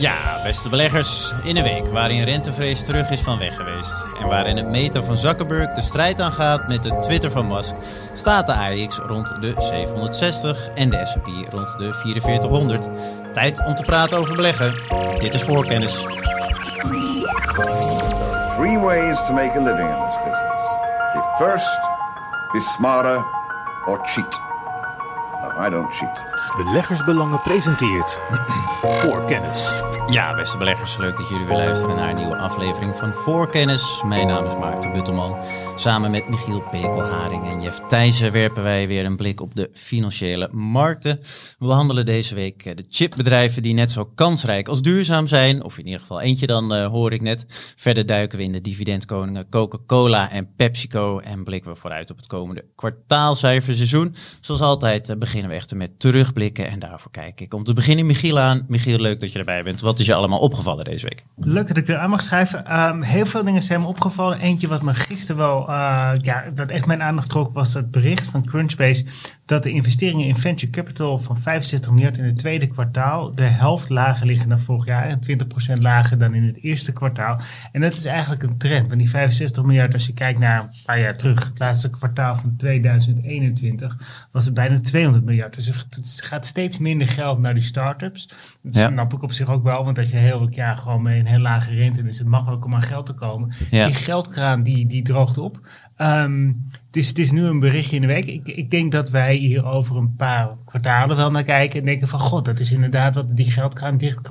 Ja, beste beleggers, in een week waarin rentevrees terug is van weg geweest en waarin het meta van Zuckerberg de strijd aangaat met de Twitter van Musk, staat de AX rond de 760 en de S&P rond de 4400. Tijd om te praten over beleggen. Dit is voorkennis. Three ways to make a living in this business. Be first, be smarter, or cheat. No, I don't cheat. Beleggersbelangen presenteert voor kennis. Ja, beste beleggers, leuk dat jullie weer luisteren naar een nieuwe aflevering van Voorkennis. Mijn naam is Maarten Buttelman. Samen met Michiel Pekelharing en Jeff Thijssen werpen wij weer een blik op de financiële markten. We behandelen deze week eh, de chipbedrijven die net zo kansrijk als duurzaam zijn. Of in ieder geval eentje dan, uh, hoor ik net. Verder duiken we in de dividendkoningen Coca-Cola en PepsiCo. En blikken we vooruit op het komende kwartaalcijferseizoen. Zoals altijd uh, beginnen we echter met terugblikken. En daarvoor kijk ik om te beginnen Michiel aan. Michiel, leuk dat je erbij bent. Wat is je allemaal opgevallen deze week? Leuk dat ik er aan mag schrijven. Um, heel veel dingen zijn me opgevallen. Eentje wat me gisteren wel, uh, ja, dat echt mijn aandacht trok, was het bericht van Crunchbase dat de investeringen in venture capital van 65 miljard in het tweede kwartaal de helft lager liggen dan vorig jaar en 20% lager dan in het eerste kwartaal. En dat is eigenlijk een trend, want die 65 miljard, als je kijkt naar een paar jaar terug, het laatste kwartaal van 2021, was het bijna 200 miljard. Dus het gaat steeds minder geld naar die start-ups. Dat ja. snap ik op zich ook wel, want als je heel het jaar gewoon met een heel lage rente, dan is het makkelijk om aan geld te komen. Ja. Die geldkraan die, die droogt op. Um, het, is, het is nu een berichtje in de week. Ik, ik denk dat wij hier over een paar kwartalen wel naar kijken en denken van god, dat is inderdaad wat die geldkraan dicht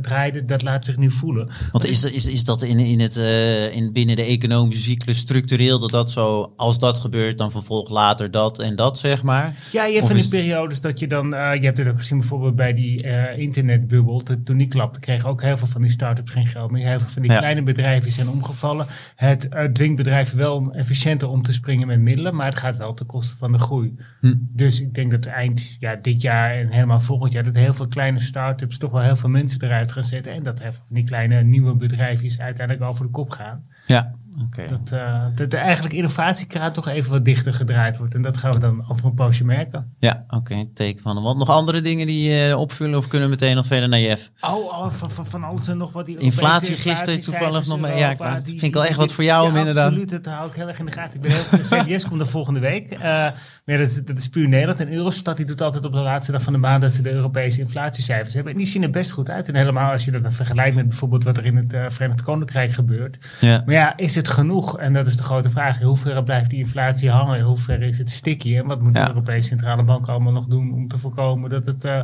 draaide, dat laat zich nu voelen. Want is, is, is dat in, in het, uh, in, binnen de economische cyclus structureel dat dat zo, als dat gebeurt, dan vervolgt later dat en dat, zeg maar? Ja, je hebt van die periodes dat je dan, uh, je hebt het ook gezien bijvoorbeeld bij die uh, internetbubbel, toen die klapte, kregen ook heel veel van die start-ups geen geld meer. Heel veel van die ja. kleine bedrijven zijn omgevallen. Het dwingt bedrijven wel om efficiënter om te springen met middelen, maar het gaat wel ten koste van de groei. Hm. Dus ik denk dat eind ja, dit jaar en helemaal volgend jaar dat heel veel kleine start-ups toch wel heel veel mensen eruit gaan zetten en dat even die kleine nieuwe bedrijfjes uiteindelijk over de kop gaan. Ja. Okay. Dat, uh, dat de eigenlijk innovatiekraan toch even wat dichter gedraaid wordt. En dat gaan we dan over een poosje merken. Ja, oké. Okay, teken van. Want nog andere dingen die uh, opvullen of kunnen we meteen nog verder naar Jeff? Oh, oh van, van, van, alles en nog wat. Die inflatie gisteren toevallig nog mee. Ja, ik vind ik wel echt wat voor jou om inderdaad. Absoluut, dat hou ik heel erg in de gaten. Ik ben heel de CBS komt er volgende week. Uh, maar dat is, dat is puur Nederland. En Eurostat die doet altijd op de laatste dag van de maand dat ze de Europese inflatiecijfers hebben. En die zien er best goed uit. En helemaal als je dat dan vergelijkt met bijvoorbeeld wat er in het uh, Verenigd Koninkrijk gebeurt. Ja. Maar ja, is het genoeg? En dat is de grote vraag. In hoeverre blijft die inflatie hangen? In hoeverre is het sticky? En wat moet ja. de Europese Centrale Bank allemaal nog doen om te voorkomen dat het uh,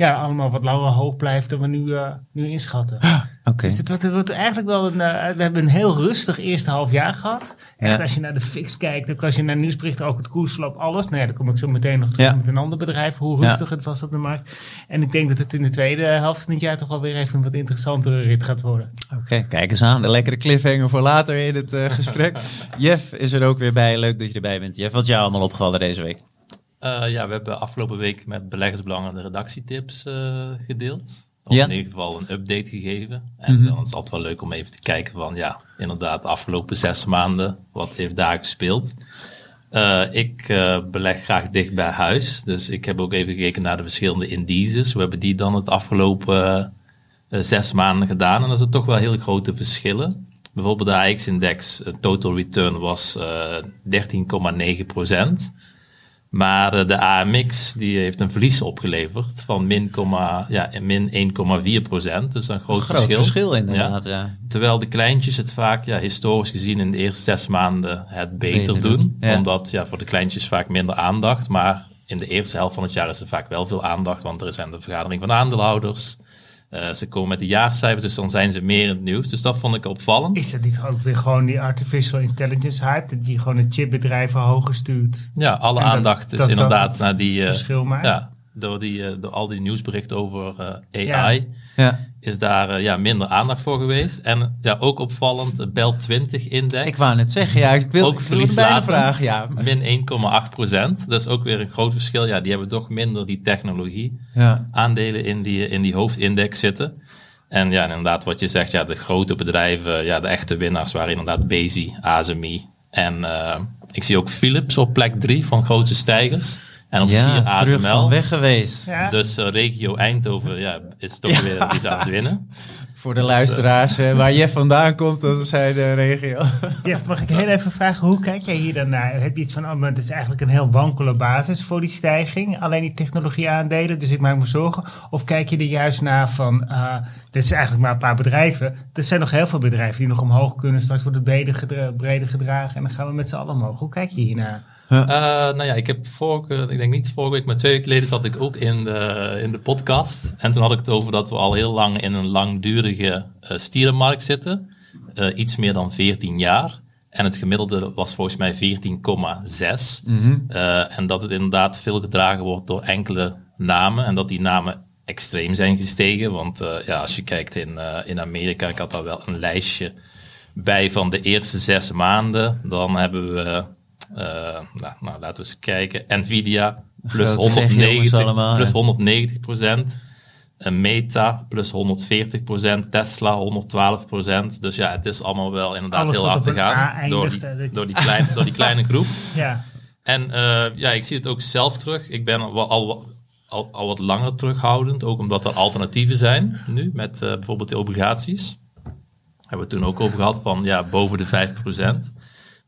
ja, allemaal wat langer hoog blijft dan we nu, uh, nu inschatten? Okay. Dus het wordt, het wordt eigenlijk wel een. Uh, we hebben een heel rustig eerste half jaar gehad. Echt, ja. als je naar de fix kijkt, ook als je naar nieuwsberichten, ook het koersverloop, alles. Nou ja, dan kom ik zo meteen nog terug ja. met een ander bedrijf, hoe rustig ja. het was op de markt. En ik denk dat het in de tweede helft van het jaar toch wel weer even een wat interessantere rit gaat worden. Oké, okay, kijk eens aan. De lekkere cliffhanger voor later in het uh, gesprek. Jeff is er ook weer bij. Leuk dat je erbij bent. Jeff, wat jou allemaal opgevallen deze week? Uh, ja, we hebben afgelopen week met beleggersbelangen de redactietips uh, gedeeld. Of ja. in ieder geval een update gegeven. En mm -hmm. dan is het altijd wel leuk om even te kijken van, ja, inderdaad, de afgelopen zes maanden, wat heeft daar gespeeld? Uh, ik beleg graag dicht bij huis. Dus ik heb ook even gekeken naar de verschillende indices. We hebben die dan het afgelopen zes maanden gedaan. En er zijn toch wel heel grote verschillen. Bijvoorbeeld de AX-index, total return was 13,9 procent. Maar de AMX die heeft een verlies opgeleverd van min, ja, min 1,4 procent. Dus een groot, een groot verschil. verschil inderdaad, ja. ja. Terwijl de kleintjes het vaak ja, historisch gezien in de eerste zes maanden het beter, beter doen. doen. Omdat ja, voor de kleintjes vaak minder aandacht. Maar in de eerste helft van het jaar is er vaak wel veel aandacht. Want er zijn de vergadering van aandeelhouders. Uh, ze komen met de jaarcijfers, dus dan zijn ze meer in het nieuws. Dus dat vond ik opvallend. Is dat niet ook weer gewoon die artificial intelligence hype? Dat die gewoon de chipbedrijven hoger stuurt? Ja, alle aandacht dat, is inderdaad naar die... Uh, verschil maakt? Ja, door, die, uh, door al die nieuwsberichten over uh, AI... Ja. is daar uh, ja, minder aandacht voor geweest. En ja, ook opvallend, de Bel 20 index. Ik wou net zeggen, ja, ik wil, ook ik wil bijna vragen. Ja. Min 1,8 procent. Dat is ook weer een groot verschil. Ja, die hebben toch minder die technologie ja. aandelen in die, in die hoofdindex zitten. En ja, inderdaad, wat je zegt, ja, de grote bedrijven, ja, de echte winnaars waren inderdaad Bezi, ASMI. En uh, ik zie ook Philips op plek 3 van grootste stijgers. En op Ja, 4 terug ASML. van weg geweest. Ja. Dus eh, regio Eindhoven ja, is toch weer iets aan het winnen. Voor de luisteraars, eh, waar Jeff vandaan komt, dat zijn de regio. Jeff, mag ik heel even vragen, hoe kijk jij hier dan naar? Heb je iets van, oh, maar het is eigenlijk een heel wankele basis voor die stijging, alleen die technologie-aandelen, dus ik maak me zorgen? Of kijk je er juist naar van, eh het is eigenlijk maar een paar bedrijven, er zijn nog heel veel bedrijven die nog omhoog kunnen, straks wordt het breder, gedra- breder gedragen en dan gaan we met z'n allen omhoog. Hoe kijk je hiernaar? Eh, nou ja, ik heb vorige, ik denk niet vorige week, maar twee weken geleden zat ik ook in de, in de podcast. En toen had ik het over dat we al heel lang in een langdurige eh stierenmarkt zitten. Eh, iets meer dan 14 jaar. En het gemiddelde was volgens mij 14,6. Eh, en dat het inderdaad veel gedragen wordt door enkele namen. En dat die namen extreem zijn gestegen. Want ja, als je kijkt in, in Amerika, ik had daar wel een lijstje bij van de eerste zes maanden. Dan hebben we, nou, nou, laten we eens kijken, Nvidia plus Grote tech-jongens 190, allemaal, plus ja. 190 procent. Meta plus 140 procent, Tesla 112 procent. Dus ja, het is allemaal wel inderdaad Alles heel hard te gaan door die, dit- door, die klein, door die kleine groep. Ja, En eh, ja, ik zie het ook zelf terug. Ik ben al, al, al, al wat langer terughoudend, ook omdat er alternatieven zijn nu met eh, bijvoorbeeld de obligaties. Hebben we het toen ook over gehad van ja, boven de 5%.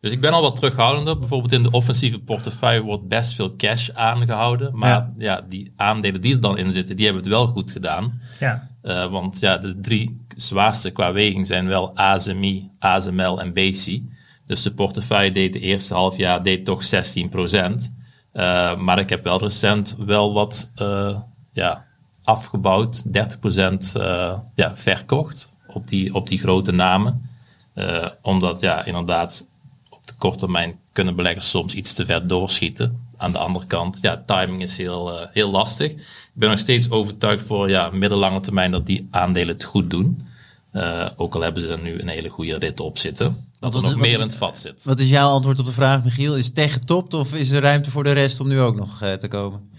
Dus ik ben al wat terughoudender. Bijvoorbeeld in de offensieve portefeuille wordt best veel cash aangehouden. Maar Ja. ja. die aandelen die er dan in zitten, die hebben het wel goed gedaan. ja. Eh, want ja, de drie zwaarste qua weging zijn wel ASMI, ASML en BC. Dus de portefeuille deed de eerste half jaar deed toch 16%. Eh, maar ik heb wel recent wel wat eh, ja, afgebouwd, 30% eh, ja, verkocht op die, op die grote namen. Omdat ja, inderdaad de korte termijn kunnen beleggers soms iets te ver doorschieten. Aan de andere kant, ja, timing is heel, eh, heel lastig. Ik ben nog steeds overtuigd voor ja, middellange termijn dat die aandelen het goed doen. Eh, ook al hebben ze er nu een hele goede rit op zitten. Dat wat er is- nog meer in het vat zit. Wat is jouw antwoord op de vraag, Michiel? Is tech getopt of is er ruimte voor de rest om nu ook nog eh, te komen?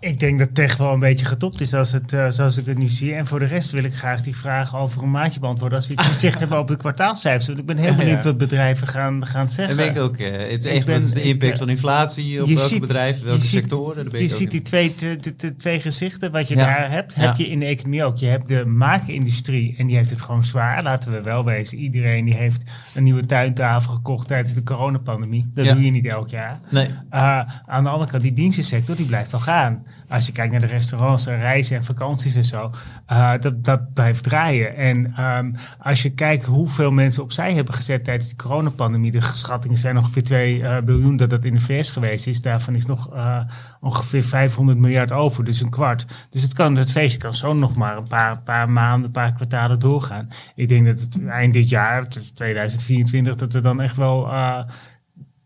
Ik denk dat tech wel een beetje getopt is als het, eh, zoals ik het nu zie. En voor de rest wil ik graag die vraag over een maandje beantwoorden. Als we iets gezegd hebben op de kwartaalcijfers. Want ik ben heel benieuwd wat bedrijven gaan, gaan Dat zeggen. ben ik ook. eh, het is echt, ben- de impact eh, van inflatie op welke ziet- bedrijven, welke je sectoren? Dat je ziet die twee, de, de- de twee gezichten wat je Ja. daar hebt, Ja. heb je in de economie ook. Je hebt de maakindustrie en die heeft het gewoon zwaar. Laten we wel wezen. Iedereen die heeft een nieuwe tuintafel gekocht tijdens de coronapandemie. Dat Ja. doe je niet elk jaar. Nee. Uh, aan de andere kant, die dienstensector, die blijft wel gaan. Als je kijkt naar de restaurants en reizen en vakanties en zo, uh, dat, dat blijft draaien. En um, als je kijkt hoeveel mensen opzij hebben gezet tijdens de coronapandemie, de schattingen zijn ongeveer 2 uh, biljoen dat dat in de VS geweest is. Daarvan is nog uh, ongeveer 500 miljard over, dus een kwart. Dus het, kan, het feestje kan zo nog maar een paar, paar maanden, een paar kwartalen doorgaan. Ik denk dat het eind dit jaar, 2024, dat we dan echt wel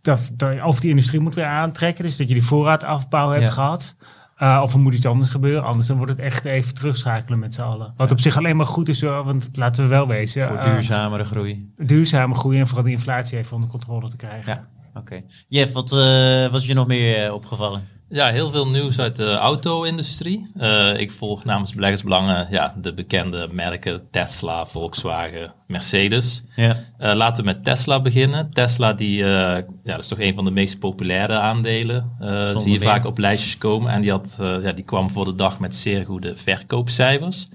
dat, of die industrie moet weer aantrekken. Dus dat je die voorraadafbouw hebt Ja. gehad. Uh, of er moet iets anders gebeuren. Anders dan wordt het echt even terugschakelen met z'n allen. Wat op zich alleen maar goed is, want laten we wel wezen. Voor uh, duurzamere groei. duurzame groei en vooral de inflatie even onder controle te krijgen. Ja, oké. Jeff, wat uh, was je nog meer opgevallen? Ja, heel veel nieuws uit de auto-industrie. Uh, ik volg namens beleggersbelangen ja, de bekende merken Tesla, Volkswagen, Mercedes. Ja. Uh, laten we met Tesla beginnen. Tesla die, uh, ja, dat is toch een van de meest populaire aandelen. Zie je vaak op lijstjes komen. En die, had, ja, die kwam voor de dag met zeer goede verkoopcijfers.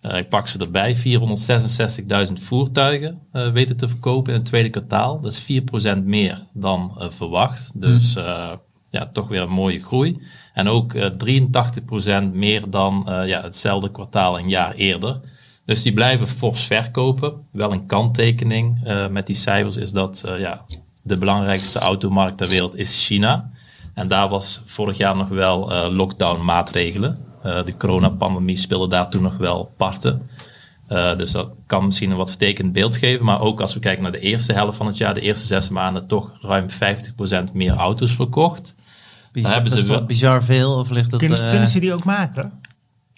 Ik pak ze erbij. 466.000 voertuigen weten te verkopen in het tweede kwartaal. Dat is 4% meer dan verwacht. Dus mm. Ja, toch weer een mooie groei. En ook 83% meer dan ja, hetzelfde kwartaal een jaar eerder. Dus die blijven fors verkopen. Wel een kanttekening met die cijfers is dat ja, de belangrijkste automarkt ter wereld is China. En daar was vorig jaar nog wel lockdown maatregelen. De coronapandemie speelde daar toen nog wel parten. Dus dat kan misschien een wat vertekend beeld geven. Maar ook als we kijken naar de eerste helft van het jaar, de eerste zes maanden, toch ruim 50% meer auto's verkocht. Bizar, hebben ze wel... bizar veel of ligt dat... Kunnen, uh... kunnen ze die ook maken?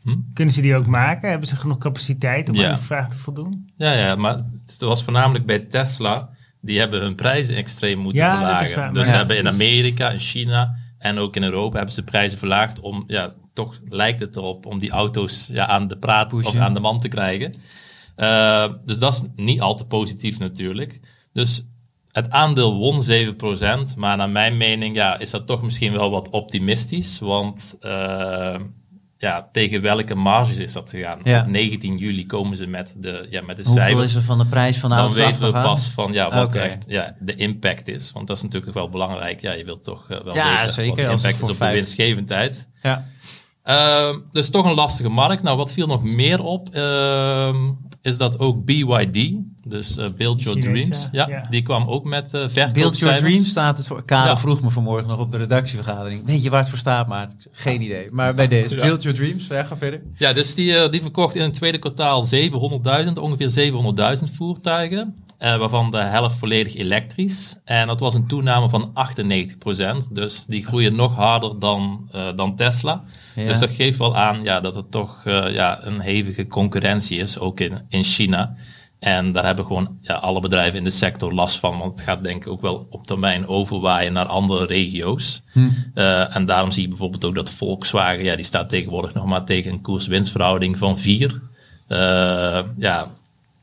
Hm? Kunnen ze die ook maken? Hebben ze genoeg capaciteit om ja. aan die vraag te voldoen? Ja, ja, maar het was voornamelijk bij Tesla. Die hebben hun prijzen extreem moeten ja, verlagen. Waar, dus ja, hebben in Amerika, in China en ook in Europa hebben ze de prijzen verlaagd om ja, toch lijkt het erop om die auto's ja, aan de praat of aan de man te krijgen. Uh, dus dat is niet al te positief natuurlijk. Dus, het aandeel won 7%, maar naar mijn mening ja, is dat toch misschien wel wat optimistisch. Want uh, ja, tegen welke marges is dat gegaan? Ja. Op 19 juli komen ze met de, ja, met de Hoeveel cijfers. is er van de prijs van de Dan weten we pas van ja, wat Oké. echt ja, de impact is. Want dat is natuurlijk wel belangrijk. Ja, je wilt toch eh, wel Ja, weten zeker, wat de impact is op de winstgevendheid. Ja. Ehm, dus toch een lastige markt. Nou, wat viel nog meer op, ehm, is dat ook BYD, dus eh Build Your Chinese, Dreams, ja, ja. die kwam ook met eh verkoopcijfers. Build Your Dreams staat het voor. Karel Ja. vroeg me vanmorgen nog op de redactievergadering. Weet je waar het voor staat, Maart? Geen idee. Maar bij deze. Ja. Build Your Dreams. Ja, ga verder. Ja, dus die, eh, die verkocht in het tweede kwartaal 700.000, ongeveer 700.000 voertuigen. eh, waarvan de helft volledig elektrisch. En dat was een toename van 98%. Dus die groeien nog harder dan, eh, dan Tesla. Ja. Dus dat geeft wel aan ja, dat het toch eh, ja, een hevige concurrentie is, ook in, in China. En daar hebben gewoon ja, alle bedrijven in de sector last van. Want het gaat denk ik ook wel op termijn overwaaien naar andere regio's. Eh, en daarom zie je bijvoorbeeld ook dat Volkswagen, ja, die staat tegenwoordig nog maar tegen een koers-winstverhouding van 4. ja,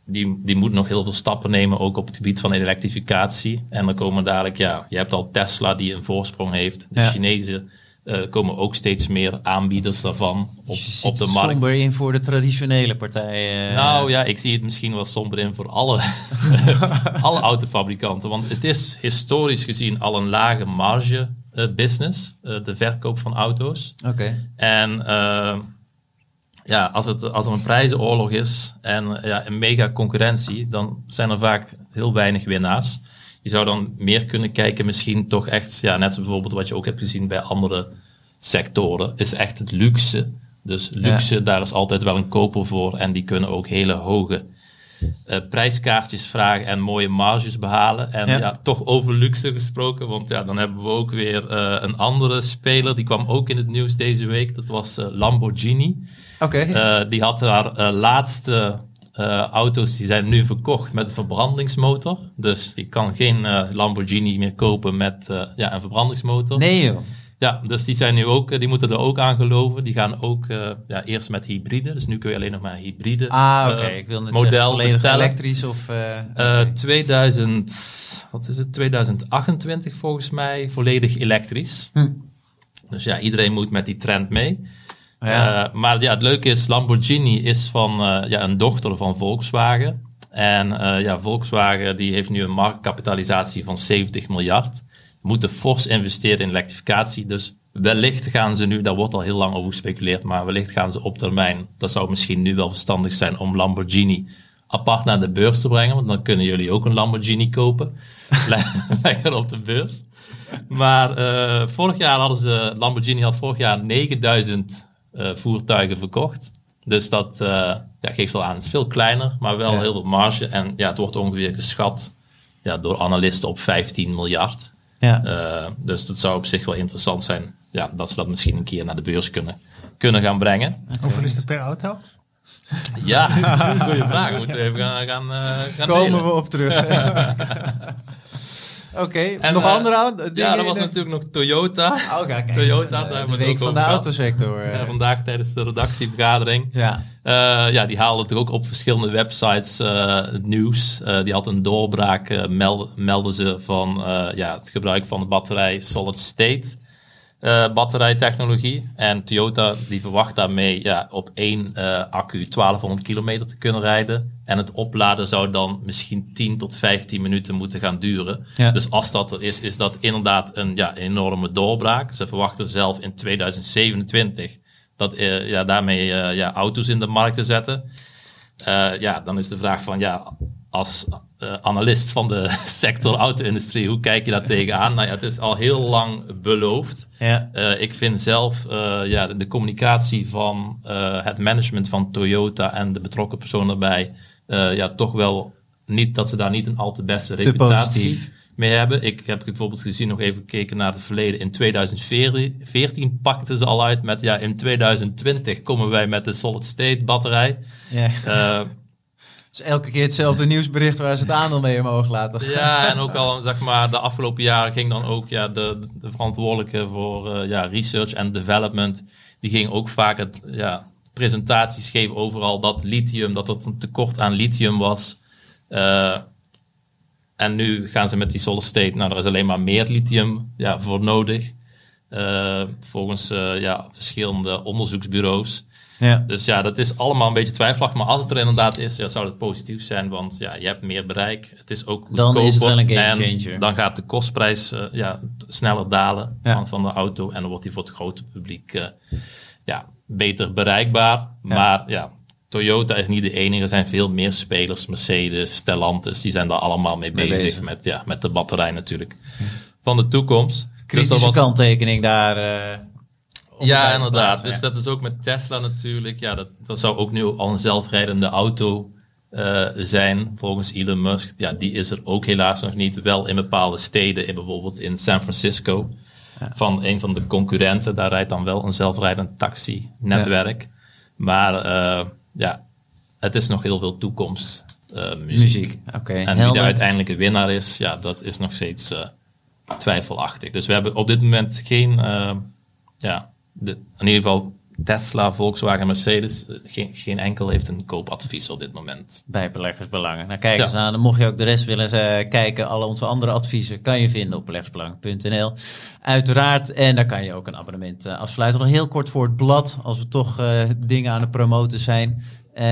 die, die moet nog heel veel stappen nemen, ook op het gebied van elektrificatie. En dan komen dadelijk, ja, je hebt al Tesla die een voorsprong heeft. De Ja. Chinezen eh, komen ook steeds meer aanbieders daarvan op, op de het markt. somber in voor de traditionele partijen. Nou ja, ik zie het misschien wel somber in voor alle, alle autofabrikanten. Want het is historisch gezien al een lage marge eh, business, eh, de verkoop van auto's. Oké. En ja, als, het, als er een prijzenoorlog is en ja, een mega concurrentie, dan zijn er vaak heel weinig winnaars. Je zou dan meer kunnen kijken, misschien toch echt, ja, net zoals bijvoorbeeld wat je ook hebt gezien bij andere sectoren, is echt het luxe. Dus luxe, daar is altijd wel een koper voor en die kunnen ook hele hoge eh, prijskaartjes vragen en mooie marges behalen. En Ja. ja. toch over luxe gesproken, want ja, dan hebben we ook weer eh, een andere speler, die kwam ook in het nieuws deze week, dat was eh, Lamborghini. Oké. Die had haar laatste eh, auto's, die zijn nu verkocht met een verbrandingsmotor. Dus die kan geen eh, Lamborghini meer kopen met eh, ja, een verbrandingsmotor. nee joh. Ja, dus die zijn nu ook, die moeten er ook aan geloven. Die gaan ook ja, eerst met hybride. Dus nu kun je alleen nog maar hybride Ah, oké. ik wil net model zeggen, elektrisch of... oké. 2000, wat is het? 2028 volgens mij, volledig elektrisch. Hm. Dus ja, iedereen moet met die trend mee. Ja. Eh, maar ja, het leuke is, Lamborghini is van eh, ja, een dochter van Volkswagen. En eh, ja, Volkswagen die heeft nu een marktkapitalisatie van 70 miljard. Moeten fors investeren in elektrificatie. Dus wellicht gaan ze nu, daar wordt al heel lang over gespeculeerd, maar wellicht gaan ze op termijn, dat zou misschien nu wel verstandig zijn om Lamborghini apart naar de beurs te brengen. Want dan kunnen jullie ook een Lamborghini kopen. Le- Lekker op de beurs. Maar vorig jaar hadden ze, Lamborghini had vorig jaar 9000 eh, voertuigen verkocht. Dus dat eh, ja, geeft al aan, het is veel kleiner, maar wel Ja. heel veel marge. En ja, het wordt ongeveer geschat ja, door analisten op 15 miljard. ja. Eh, dus dat zou op zich wel interessant zijn, ja, dat ze dat misschien een keer naar de beurs kunnen, kunnen gaan brengen. Hoeveel is het per auto? Ja, goede vraag. Moeten we even gaan, gaan, eh, gaan Komen delen. we op terug. Oké, En, nog eh, andere dingen Ja, in was natuurlijk nog Toyota. Oh. Toyota, daar Eh, hebben de we het week ook van de gehad. autosector. eh. Ja, vandaag tijdens de redactievergadering. ja. Eh, ja, die haalde natuurlijk ook op verschillende websites eh, het nieuws. Eh, die had een doorbraak, eh, meld, melden ze van eh, ja, het gebruik van de batterij solid state eh, batterijtechnologie. En Toyota die verwacht daarmee ja, op één eh, accu 1200 kilometer te kunnen rijden. En het opladen zou dan misschien 10 tot 15 minuten moeten gaan duren. Ja. Dus als dat er is, is dat inderdaad een ja, enorme doorbraak. Ze verwachten zelf in 2027 dat, eh, ja, daarmee ja, auto's in de markt te zetten. Ja, dan is de vraag van ja, als eh, analist van de sector auto-industrie, hoe kijk je daar tegenaan? Nou ja, het is al heel lang beloofd. Ja. Eh, ik vind zelf eh, ja, de, de communicatie van het management van Toyota en de betrokken persoon erbij, eh, ja, toch wel niet dat ze daar niet een al te beste reputatie mee hebben. Ik heb bijvoorbeeld gezien, nog even gekeken naar het verleden. In 2014 pakten ze al uit met, ja, in 2020 komen wij met de solid state batterij. Ja. Eh, elke keer hetzelfde nieuwsbericht waar ze het aandeel mee omhoog laten. Ja, en ook al zeg maar de afgelopen jaren ging dan ook ja, de, de verantwoordelijke voor eh, ja, research en development, die ging ook vaak het, ja, presentaties geven overal dat lithium, dat er een tekort aan lithium was. Eh, en nu gaan ze met die solid state, nou, er is alleen maar meer lithium ja, voor nodig. Uh, volgens ja, verschillende onderzoeksbureaus. Ja. Dus ja, dat is allemaal een beetje twijfelachtig. Maar als het er inderdaad is, ja, zou het positief zijn. Want ja, je hebt meer bereik. Het is ook Dan is het wel een game changer. Dan gaat de kostprijs uh, ja, sneller dalen ja. van, van de auto. En dan wordt die voor het grote publiek ja, beter bereikbaar. Maar ja, Toyota is niet de enige. Er zijn veel meer spelers. Mercedes, Stellantis, die zijn daar allemaal mee, bezig, Met, ja, met de batterij natuurlijk. Van de toekomst. Kritische dus was... kanttekening daar. Uh, ja, inderdaad. dus dat is ook met Tesla natuurlijk. Ja, dat, dat zou ook nu al een zelfrijdende auto uh, zijn, volgens Elon Musk. Ja, die is er ook helaas nog niet. Wel in bepaalde steden, in bijvoorbeeld in San Francisco. Van een van de concurrenten. Daar rijdt dan wel een zelfrijdend taxi-netwerk. Maar uh, ja, het is nog heel veel toekomst. Uh, muziek. muziek. Oké. En wie de uiteindelijke winnaar is, ja, dat is nog steeds twijfelachtig. Dus we hebben op dit moment geen, ja, de, in ieder geval Tesla, Volkswagen, Mercedes, geen, geen enkel heeft een koopadvies op dit moment. Bij beleggersbelangen. Nou, kijk eens aan. Dan mocht je ook de rest willen uh, kijken. Alle onze andere adviezen kan je vinden op beleggersbelangen.nl. Uiteraard. En daar kan je ook een abonnement uh, afsluiten. Nog heel kort voor het blad. Als we toch uh, dingen aan het promoten zijn. Uh,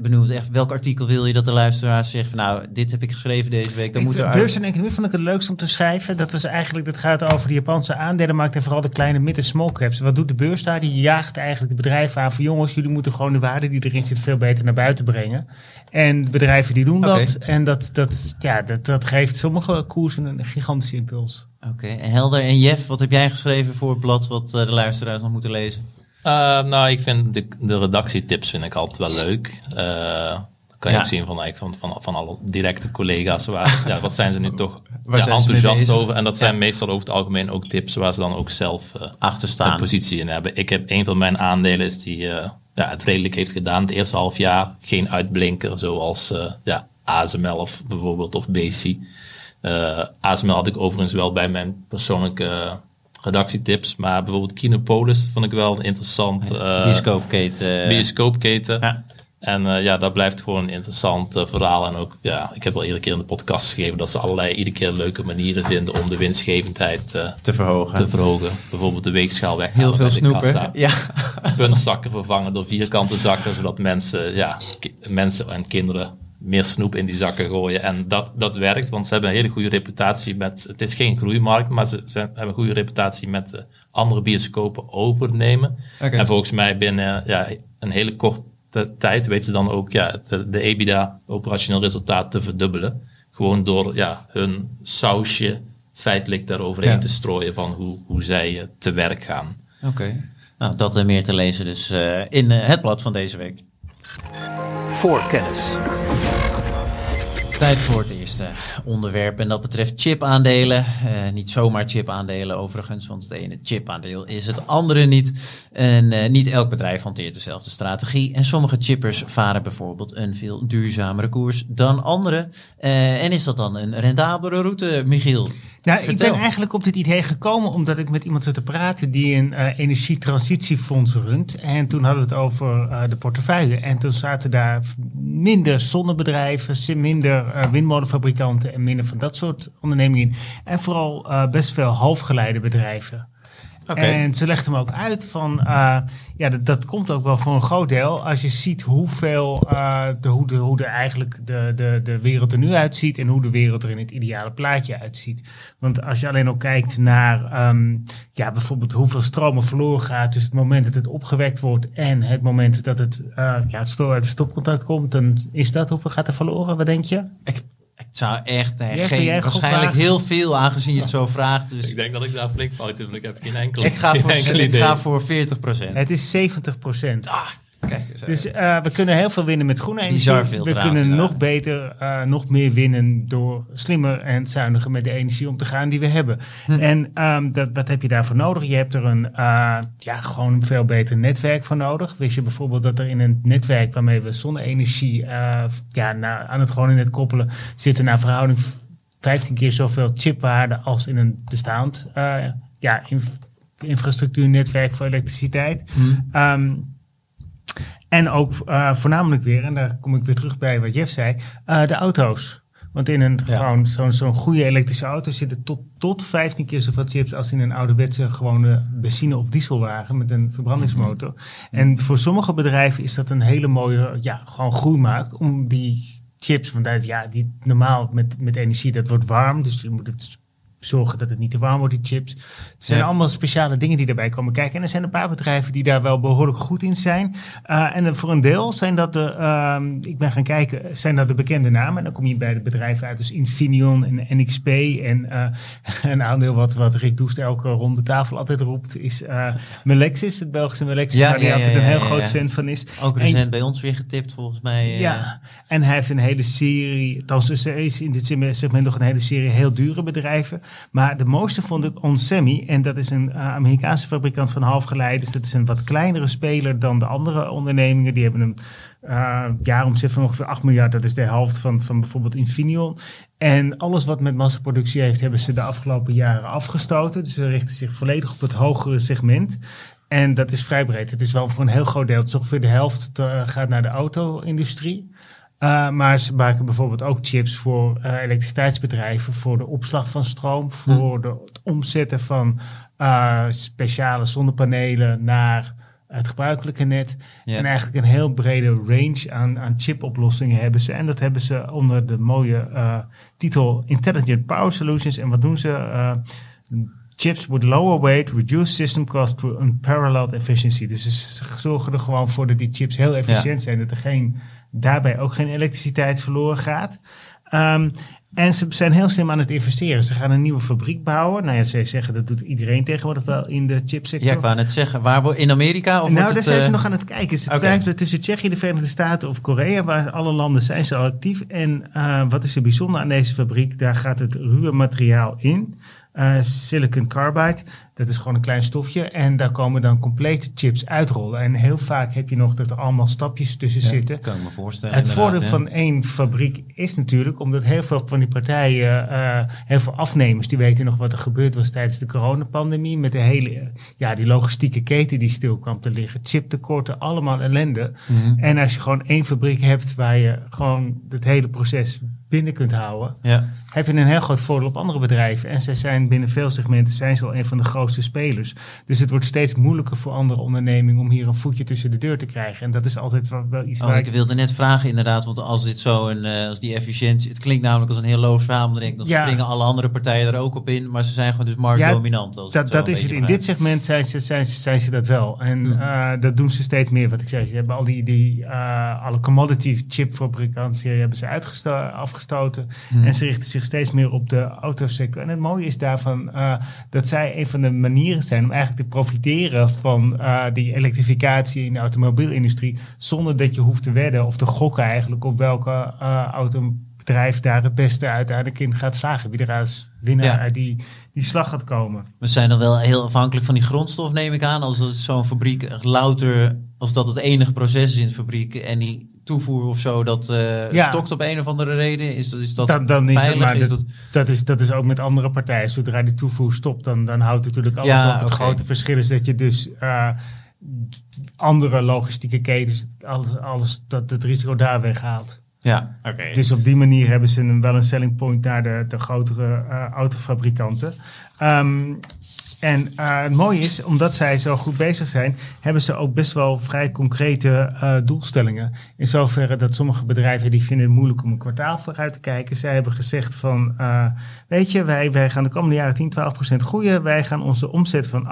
benoemd echt welk artikel wil je dat de luisteraar zegt van nou dit heb ik geschreven deze week dan ik, moet er beurs en economie vond ik het leukst om te schrijven. Dat was eigenlijk dat gaat over de Japanse aandelenmarkt en vooral de kleine mid- en small caps. Wat doet de beurs daar? Die jaagt eigenlijk de bedrijven aan van jongens jullie moeten gewoon de waarde die erin zit veel beter naar buiten brengen. En bedrijven die doen dat. En dat, dat, ja, dat, dat geeft sommige koersen een gigantische impuls. Oké, Helder en Jeff, wat heb jij geschreven voor het blad wat uh, de luisteraars nog moeten lezen? Uh, nou, ik vind de, de redactietips vind ik altijd wel leuk. Uh, kan je ook zien van, van, van, van alle directe collega's. Waar, ja, wat zijn ze nu toch ja, enthousiast over? En dat zijn meestal over het algemeen ook tips waar ze dan ook zelf uh, achter staan. een positie in hebben. Ik heb een van mijn aandelen is die ja, het redelijk heeft gedaan het eerste half jaar. Geen uitblinker zoals ja, ASML of bijvoorbeeld of BC. ASML had ik overigens wel bij mijn persoonlijke redactietips. Maar bijvoorbeeld Kinopolis vond ik wel interessant. Uh, bioscoopketen. Bioscoopketen. Ja. En uh, ja, dat blijft gewoon een interessant uh, verhaal. En ook, ja, ik heb al iedere keer in de podcast gegeven dat ze allerlei iedere keer leuke manieren vinden om de winstgevendheid uh, te, verhogen. te verhogen. Bijvoorbeeld de weegschaal weg. Heel veel snoepen. Ja. Puntzakken vervangen door vierkante zakken, zodat mensen, ja, mensen en kinderen meer snoep in die zakken gooien. En dat, dat werkt, want ze hebben een hele goede reputatie met... Het is geen groeimarkt, maar ze, ze hebben een goede reputatie met uh, andere bioscopen overnemen. En volgens mij binnen ja, een hele korte tijd weten ze dan ook ja, de, de EBITDA, operationeel resultaat, te verdubbelen. Gewoon door ja, hun sausje feitelijk daaroverheen te strooien van hoe, hoe zij uh, te werk gaan. Oké. Nou, dat en meer te lezen dus uh, in het blad van deze week. Voorkennis. Tijd voor het eerste onderwerp en dat betreft chipaandelen. Uh, niet zomaar chipaandelen overigens, want het ene chipaandeel is het andere niet. En uh, niet elk bedrijf hanteert dezelfde strategie. En sommige chippers varen bijvoorbeeld een veel duurzamere koers dan andere. Uh, en is dat dan een rendabele route, Michiel? Nou, ik ben eigenlijk op dit idee gekomen omdat ik met iemand zat te praten die een energietransitiefonds runt. En toen hadden we het over de portefeuille. En toen zaten daar minder zonnebedrijven, minder uh, windmolenfabrikanten en minder van dat soort ondernemingen in. En vooral best veel halfgeleide En ze legt hem ook uit van, uh, ja, dat, dat, komt ook wel voor een groot deel. Als je ziet hoeveel, uh, de, hoe, de, hoe de, eigenlijk de, de, de wereld er nu uitziet en hoe de wereld er in het ideale plaatje uitziet. Want als je alleen al kijkt naar, um, ja, bijvoorbeeld hoeveel stroom er verloren gaat tussen het moment dat het opgewekt wordt en het moment dat het, uh, ja, het uit stopcontact komt, dan is dat hoeveel gaat er verloren? Wat denk je? Ik ik zou echt uh, geen, waarschijnlijk heel veel, aangezien je het zo vraagt. Dus ik denk dat ik daar flink fout heb, ik heb geen enkel, ik ga voor, ik ga voor 40%. Het is 70%. Ah, dus uh, we kunnen heel veel winnen met groene energie. we kunnen nog beter, uh, nog meer winnen door slimmer en zuiniger met de energie om te gaan die we hebben. Hm. En um, dat, wat heb je daarvoor nodig? Je hebt er een uh, ja, gewoon een veel beter netwerk voor nodig. Wist je bijvoorbeeld dat er in een netwerk waarmee we zonne-energie ja, naar, aan het gewoon in het koppelen zitten naar verhouding 15 keer zoveel chipwaarde als in een bestaand ja, inf infrastructuurnetwerk voor elektriciteit. Hm. Um, en ook uh, voornamelijk weer, en daar kom ik weer terug bij wat Jeff zei, uh, de auto's. Want in een gewoon zo'n zo'n goede elektrische auto zitten tot, tot 15 keer zoveel chips als in een ouderwetse gewone benzine- of dieselwagen met een verbrandingsmotor. Mhm. En voor sommige bedrijven is dat een hele mooie, ja, gewoon groeimarkt om die chips, want ja, die normaal met, met energie, dat wordt warm, dus je moet het zorgen dat het niet te warm wordt, die chips. Het zijn allemaal speciale dingen die daarbij komen kijken. En er zijn een paar bedrijven die daar wel behoorlijk goed in zijn. Uh, en voor een deel zijn dat de, uh, ik ben gaan kijken, zijn dat de bekende namen. En dan kom je bij de bedrijven uit, dus Infineon en NXP. En uh, een aandeel wat, wat Rick Doest elke ronde tafel altijd roept, is uh, Melexis, het Belgische Melexis, ja, waar hij altijd een heel groot fan van is. Ook recent bij ons weer getipt, volgens mij. Ja, en hij heeft een hele serie, althans is in dit segment nog een hele serie heel dure bedrijven. Maar de mooiste vond ik Onsemi. En dat is een uh, Amerikaanse fabrikant van halfgeleiders. Dat is een wat kleinere speler dan de andere ondernemingen. Die hebben een uh, jaaromzet van ongeveer 8 miljard. Dat is de helft van, van bijvoorbeeld Infineon. En alles wat met massaproductie heeft, hebben ze de afgelopen jaren afgestoten. Dus ze richten zich volledig op het hogere segment. En dat is vrij breed. Het is wel voor een heel groot deel. Het is ongeveer de helft te, gaat naar de auto-industrie. Uh, maar ze maken bijvoorbeeld ook chips voor uh, elektriciteitsbedrijven, voor de opslag van stroom, voor hm. de, het omzetten van uh, speciale zonnepanelen naar het gebruikelijke net. En eigenlijk een heel brede range aan, aan chipoplossingen hebben ze. En dat hebben ze onder de mooie titel Intelligent Power Solutions. En wat doen ze? chips with lower weight, reduced system cost through unparalleled efficiency. Dus ze zorgen er gewoon voor dat die chips heel efficiënt zijn, dat er geen daarbij ook geen elektriciteit verloren gaat. Um, en ze zijn heel slim aan het investeren. Ze gaan een nieuwe fabriek bouwen. Nou ja, ze zeggen dat doet iedereen tegenwoordig wel in de chipsector. Ja, ik wou net zeggen. Waar in Amerika? Of nou, daar zijn ze uh... nog aan het kijken. Ze okay. twijfelen tussen Tsjechië, de Verenigde Staten of Korea. Waar alle landen zijn ze al actief. En uh, wat is er bijzonder aan deze fabriek? Daar gaat het ruwe materiaal in. Uh, silicon carbide. Dat is gewoon een klein stofje. En daar komen dan complete chips uitrollen. En heel vaak heb je nog dat er allemaal stapjes tussen ja, zitten. Kan ik me voorstellen. Het voordeel van één fabriek is natuurlijk, omdat heel veel van die partijen, uh, heel veel afnemers, die weten nog wat er gebeurd was tijdens de coronapandemie. Met de hele, ja, die logistieke keten die stil kwam te liggen. Chiptekorten, allemaal ellende. Mm -hmm. En als je gewoon één fabriek hebt waar je gewoon het hele proces binnen kunt houden, ja. heb je een heel groot voordeel op andere bedrijven. En zij zijn binnen veel segmenten zijn ze al een van de grootste spelers. Dus het wordt steeds moeilijker voor andere ondernemingen om hier een voetje tussen de deur te krijgen. En dat is altijd wel, wel iets oh, waar ik... wilde net vragen inderdaad, want als dit zo een, uh, als die efficiëntie, het klinkt namelijk als een heel loos verhaal, dan denk ik, dan ja. springen alle andere partijen er ook op in, maar ze zijn gewoon dus marktdominant. Ja, dat, dat is het. In dit segment zijn ze, zijn, zijn ze dat wel. En mm. uh, dat doen ze steeds meer. Wat ik zei, ze hebben al die, die uh, alle commodity chipfabrikanten hebben ze afgestoten. Mm. En ze richten zich steeds meer op de autosector. En het mooie is daarvan dat zij een van de manieren zijn om eigenlijk te profiteren van uh, die elektrificatie in de automobielindustrie. Zonder dat je hoeft te wedden of te gokken eigenlijk op welke uh, autobedrijf daar het beste uiteindelijk in gaat slagen. Wie er als winnaar uit die, die slag gaat komen. We zijn dan wel heel afhankelijk van die grondstof, neem ik aan. Als zo'n fabriek louter, als dat het enige proces is in de fabriek en die toevoer of zo, dat uh, ja. stokt op een of andere reden? Is dat, is dat dan, dan is, het, maar is dat, dat, is, dat is ook met andere partijen. Zodra die toevoer stopt, dan, dan houdt het natuurlijk alles ja, op. Het okay. grote verschil is dat je dus uh, andere logistieke ketens, alles, alles dat het risico daar weghaalt. Ja, oké. Okay. Dus op die manier hebben ze een, wel een selling point naar de, de grotere uh, autofabrikanten. Um, en uh, het mooie is, omdat zij zo goed bezig zijn, hebben ze ook best wel vrij concrete uh, doelstellingen. In zoverre dat sommige bedrijven die vinden het moeilijk om een kwartaal vooruit te kijken. Zij hebben gezegd van, uh, weet je, wij, wij gaan de komende jaren 10, 12 procent groeien. Wij gaan onze omzet van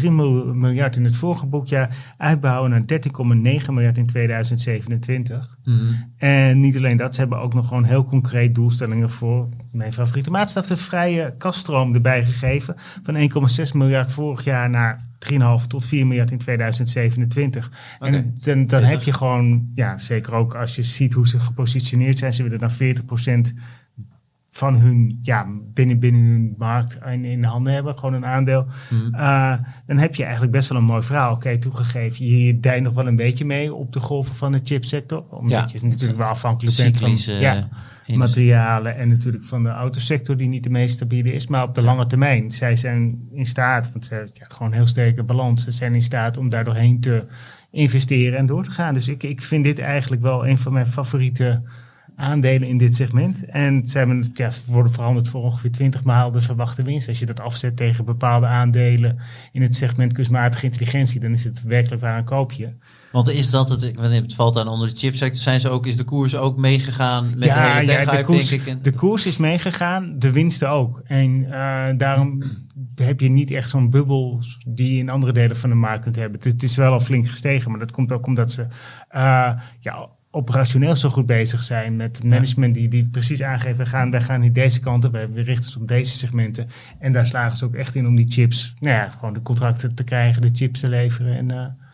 8,3 miljard in het vorige boekjaar uitbouwen naar 13,9 miljard in 2027. Mm -hmm. En niet alleen dat, ze hebben ook nog gewoon heel concreet doelstellingen voor mijn favoriete maatstaf, de vrije kaststroom erbij gegeven. Van 1,6 miljard vorig jaar naar 3,5 tot 4 miljard in 2027. Okay. En dan, dan heb je gewoon, ja, zeker ook als je ziet hoe ze gepositioneerd zijn, ze willen dan 40 procent van hun, ja, binnen, binnen hun markt in, in de handen hebben, gewoon een aandeel. Mm. Uh, dan heb je eigenlijk best wel een mooi verhaal. Oké, okay, toegegeven, je, je deint nog wel een beetje mee op de golven van de chipsector. Omdat ja, je natuurlijk wel afhankelijk bent van ja, materialen en natuurlijk van de autosector die niet de meest stabiele is. Maar op de lange termijn, zij zijn in staat, want ze hebben ja, gewoon heel sterke balans, ze zijn in staat om daar doorheen te investeren en door te gaan. Dus ik, ik vind dit eigenlijk wel een van mijn favoriete aandelen in dit segment. En ze hebben, ja, worden verhandeld voor ongeveer 20 maal de verwachte winst. Als je dat afzet tegen bepaalde aandelen in het segment kunstmatige intelligentie, dan is het werkelijk waar een koopje. Want is dat het, wanneer het valt aan onder de chipsector, zijn ze ook, is de koers ook meegegaan met de hele de koers, denk ik? De koers is meegegaan, de winsten ook. En uh, daarom heb je niet echt zo'n bubbel die je in andere delen van de markt kunt hebben. Het, het, is wel al flink gestegen, maar dat komt ook omdat ze uh, ja, operationeel zo goed bezig zijn met management die, die precies aangeven, we gaan, wij gaan niet deze kant op, we richten ons op deze segmenten. En daar slagen ze ook echt in om die chips, nou ja, gewoon de contracten te krijgen, de chips te leveren en... Uh,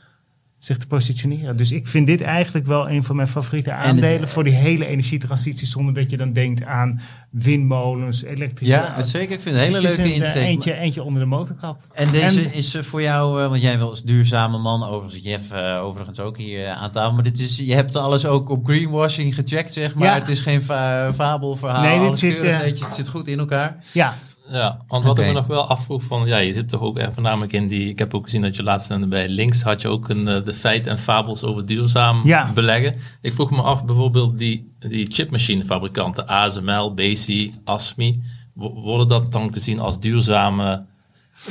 zich te positioneren. Dus ik vind dit eigenlijk wel een van mijn favoriete aandelen voor die hele energietransitie, zonder dat je dan denkt aan windmolens, elektrische... Ja, het zeker. Ik vind het een hele leuke insteek. Eh, eentje, eentje onder de motorkap. En deze is voor jou, uh, want jij wil als duurzame man, overigens Jeff uh, overigens ook hier aan tafel, maar dit is, je hebt alles ook op greenwashing gecheckt, zeg maar. Ja. Het is geen fa fabelverhaal. Nee, dit zit, het zit goed in elkaar. Ja, ja, want wat ik me nog wel afvroeg van, ja, je zit toch ook voornamelijk in die, ik heb ook gezien dat je laatst bij links had je ook een, eh, de feiten en fabels over duurzaam ja. beleggen. Ik vroeg me af bijvoorbeeld die, die chipmachinefabrikanten, ASML, BC, ASMI, worden dat dan gezien als duurzame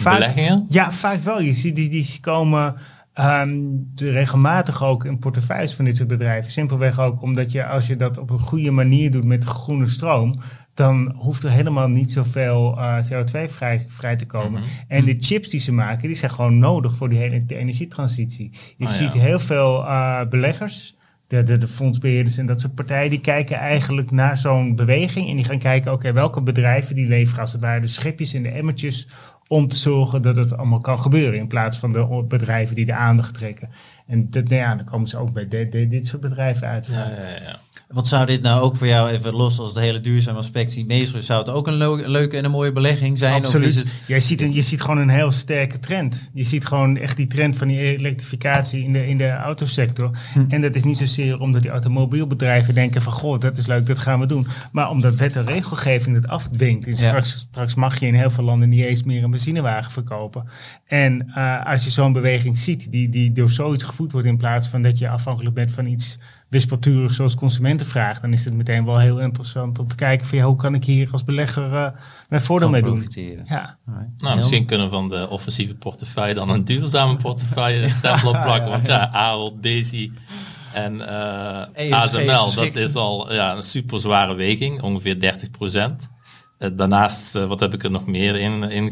beleggingen? Ja, vaak wel. Je ziet die, die komen um, regelmatig ook in portefeuilles van dit soort bedrijven. Simpelweg ook omdat je als je dat op een goede manier doet met groene stroom, dan hoeft er helemaal niet zoveel uh, CO2 vrij, vrij te komen. Mhm. En de chips die ze maken, die zijn gewoon nodig voor die hele de energietransitie. Je oh, ziet heel veel uh, beleggers, de, de, de fondsbeheerders en dat soort partijen, die kijken eigenlijk naar zo'n beweging en die gaan kijken, oké, welke bedrijven die leveren als het ware de schipjes in de emmertjes om te zorgen dat het allemaal kan gebeuren in plaats van de bedrijven die de aandacht trekken. En dat, nou ja, dan komen ze ook bij dit soort bedrijven uit. Ja, ja, ja. Wat zou dit nou ook voor jou, even los als het hele duurzame aspect meestal, zou het ook een leuke en een mooie belegging zijn? Absoluut. Of is het... Jij ziet, een, je ziet gewoon een heel sterke trend. Je ziet gewoon echt die trend van die elektrificatie in de, in de autosector. Hm. En dat is niet zozeer omdat die automobielbedrijven denken van, goh, dat is leuk, dat gaan we doen. Maar omdat wet en regelgeving het afdwingt. Dus straks, straks mag je in heel veel landen niet eens meer een benzinewagen verkopen. En uh, als je zo'n beweging ziet, die, die door zoiets gevoed wordt in plaats van dat je afhankelijk bent van iets wispelturig zoals consumentenvraag, dan is het meteen wel heel interessant om te kijken van ja, hoe kan ik hier als belegger uh, mijn voordeel mee doen. Ja. Nou, misschien kunnen we van de offensieve portefeuille dan een duurzame portefeuille stempel op plakken. Want ja, Ahold, Daisy en uh, ASML, dat is al ja, een super zware weging, ongeveer 30 procent. Uh, daarnaast, wat heb ik er nog meer in, in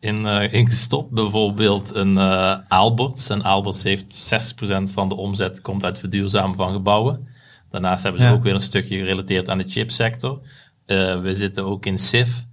in, uh, ingestopt. Bijvoorbeeld een uh, Aalberts. En Aalberts heeft 6% van de omzet komt uit verduurzamen van gebouwen. Daarnaast hebben ze ook weer een stukje gerelateerd aan de chipsector. Uh, we zitten ook in SIF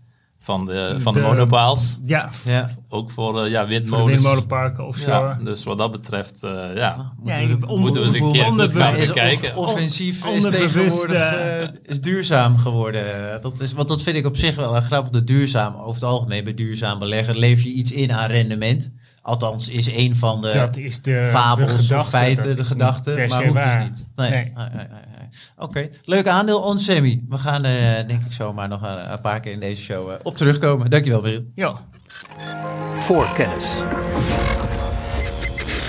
van de, van de, de monopaals. Ja. ja. Ook voor de ja, windmolens. windmolenparken offshore. Ja, dus wat dat betreft, uh, ja, moeten, ja, we, moeten we eens een keer goed gaan kijken. offensief is tegenwoordig uh, is duurzaam geworden. Dat is, want dat vind ik op zich wel een grappig. De duurzaam, over het algemeen bij duurzaam beleggen, leef je iets in aan rendement. Althans, is een van de, dat is de fabels de gedachte, of feiten, de gedachte. Maar hoeft dus niet. Nee. nee. nee. nee Oké, okay. leuk aandeel on semi. We gaan er uh, denk ik zomaar nog een, een, paar keer in deze show uh, op terugkomen. Dankjewel, Beryl. Ja. Voor kennis.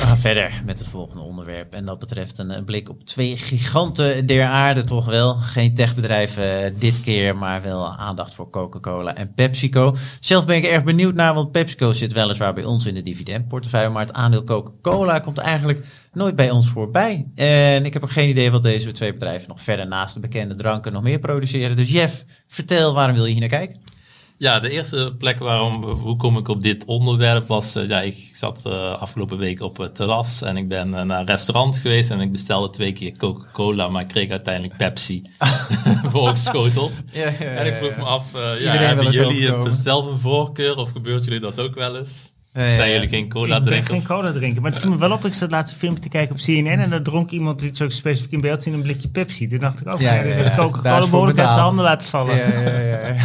Gaan verder met het volgende onderwerp. En dat betreft een, blik op twee giganten der aarde, toch wel. Geen techbedrijven uh, dit keer, maar wel aandacht voor Coca-Cola en PepsiCo. Zelf ben ik erg benieuwd naar, want PepsiCo zit weliswaar bij ons in de dividendportefeuille. Maar het aandeel Coca-Cola komt eigenlijk nooit bij ons voorbij. En ik heb ook geen idee wat deze twee bedrijven nog verder naast de bekende dranken nog meer produceren. Dus Jeff, vertel, waarom wil je hier naar kijken? Ja, de eerste plek waarom, hoe kom ik op dit onderwerp was, uh, ja, ik zat uh, afgelopen week op het terras en ik ben uh, naar een restaurant geweest en ik bestelde twee keer Coca-Cola, maar ik kreeg uiteindelijk Pepsi voorgeschoteld. Ja, ja, ja, en ik vroeg me af, ja, hebben jullie het zelf een voorkeur of gebeurt jullie dat ook wel eens? Ja, Zijn jullie geen cola drinkers? Ik ben geen cola drinken. Maar het viel me wel op. Ik zat laatste filmpje te kijken op CNN. En dan dronk iemand, die zo specifiek in beeld zien, een blikje Pepsi. Toen dacht ik, oh, ja, ja, ja, Coca-Cola behoorlijk uit zijn handen laten vallen. Ja, ja, ja,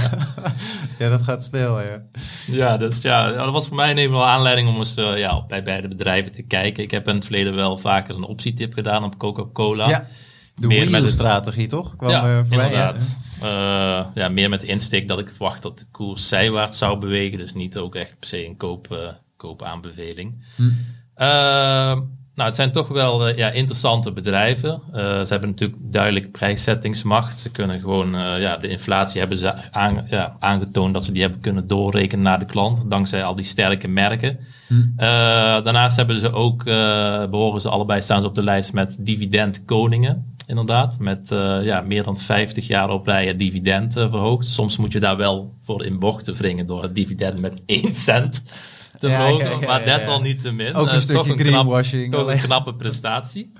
ja. dat gaat snel, ja. Ja, dus ja, dat was voor mij een wel aanleiding om eens uh, ja, bij beide bedrijven te kijken. Ik heb in het verleden wel vaker een optietip gedaan op Coca-Cola. Ja. De meer met de strategie, toch? Kwam, ja, uh, inderdaad. Ja. Uh, ja, meer met de insteek dat ik verwacht dat de koers zijwaarts zou bewegen. Dus niet ook echt per se een koop, uh, koopaanbeveling. Hm. nou Nou, het zijn toch wel ja, interessante bedrijven. ze hebben natuurlijk duidelijk prijszettingsmacht. Ze kunnen gewoon, ja, de inflatie hebben ze aan, ja, aangetoond dat ze die hebben kunnen doorrekenen naar de klant, dankzij al die sterke merken. Hm. daarnaast hebben ze ook, behoren ze allebei, staan ze op de lijst met dividendkoningen inderdaad. Met uh, ja, meer dan 50 jaar op rij het dividend uh, verhoogd. Soms moet je daar wel voor in bochten wringen door het dividend met 1 cent te ja, verhogen. Ja, ja, maar desalniettemin. Ook een uh, stukje toch een greenwashing. toch een knappe prestatie.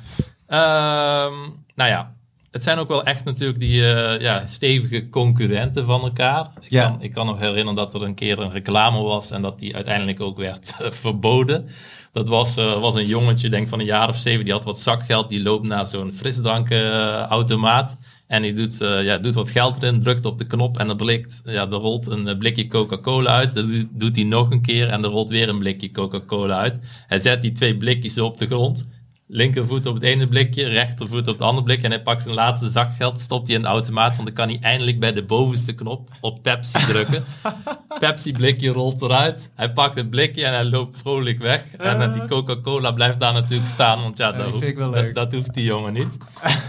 Ehm, nou ja, het zijn ook wel echt natuurlijk die ja, stevige concurrenten van elkaar. Ik, kan, ik kan nog herinneren dat er een keer een reclame was en dat die uiteindelijk ook werd verboden. Dat was, uh, was een jongetje, denk van een jaar of zeven, die had wat zakgeld. Die loopt naar zo'n frisdrankautomaat. En die doet, uh, ja, doet wat geld erin, drukt op de knop en er, blikt, ja, er rolt een blikje Coca-Cola uit. Dat doet hij nog een keer en er rolt weer een blikje Coca-Cola uit. Hij zet die twee blikjes op de grond linkervoet op het ene blikje, rechtervoet op het andere blikje. En hij pakt zijn laatste zakgeld, stopt hij in de automaat, want dan kan hij eindelijk bij de bovenste knop op Pepsi drukken. Pepsi blikje rolt eruit. Hij pakt het blikje en hij loopt vrolijk weg. En uh, die Coca-Cola blijft daar natuurlijk staan, want ja, dat, hoeft, dat, hoeft die jongen niet.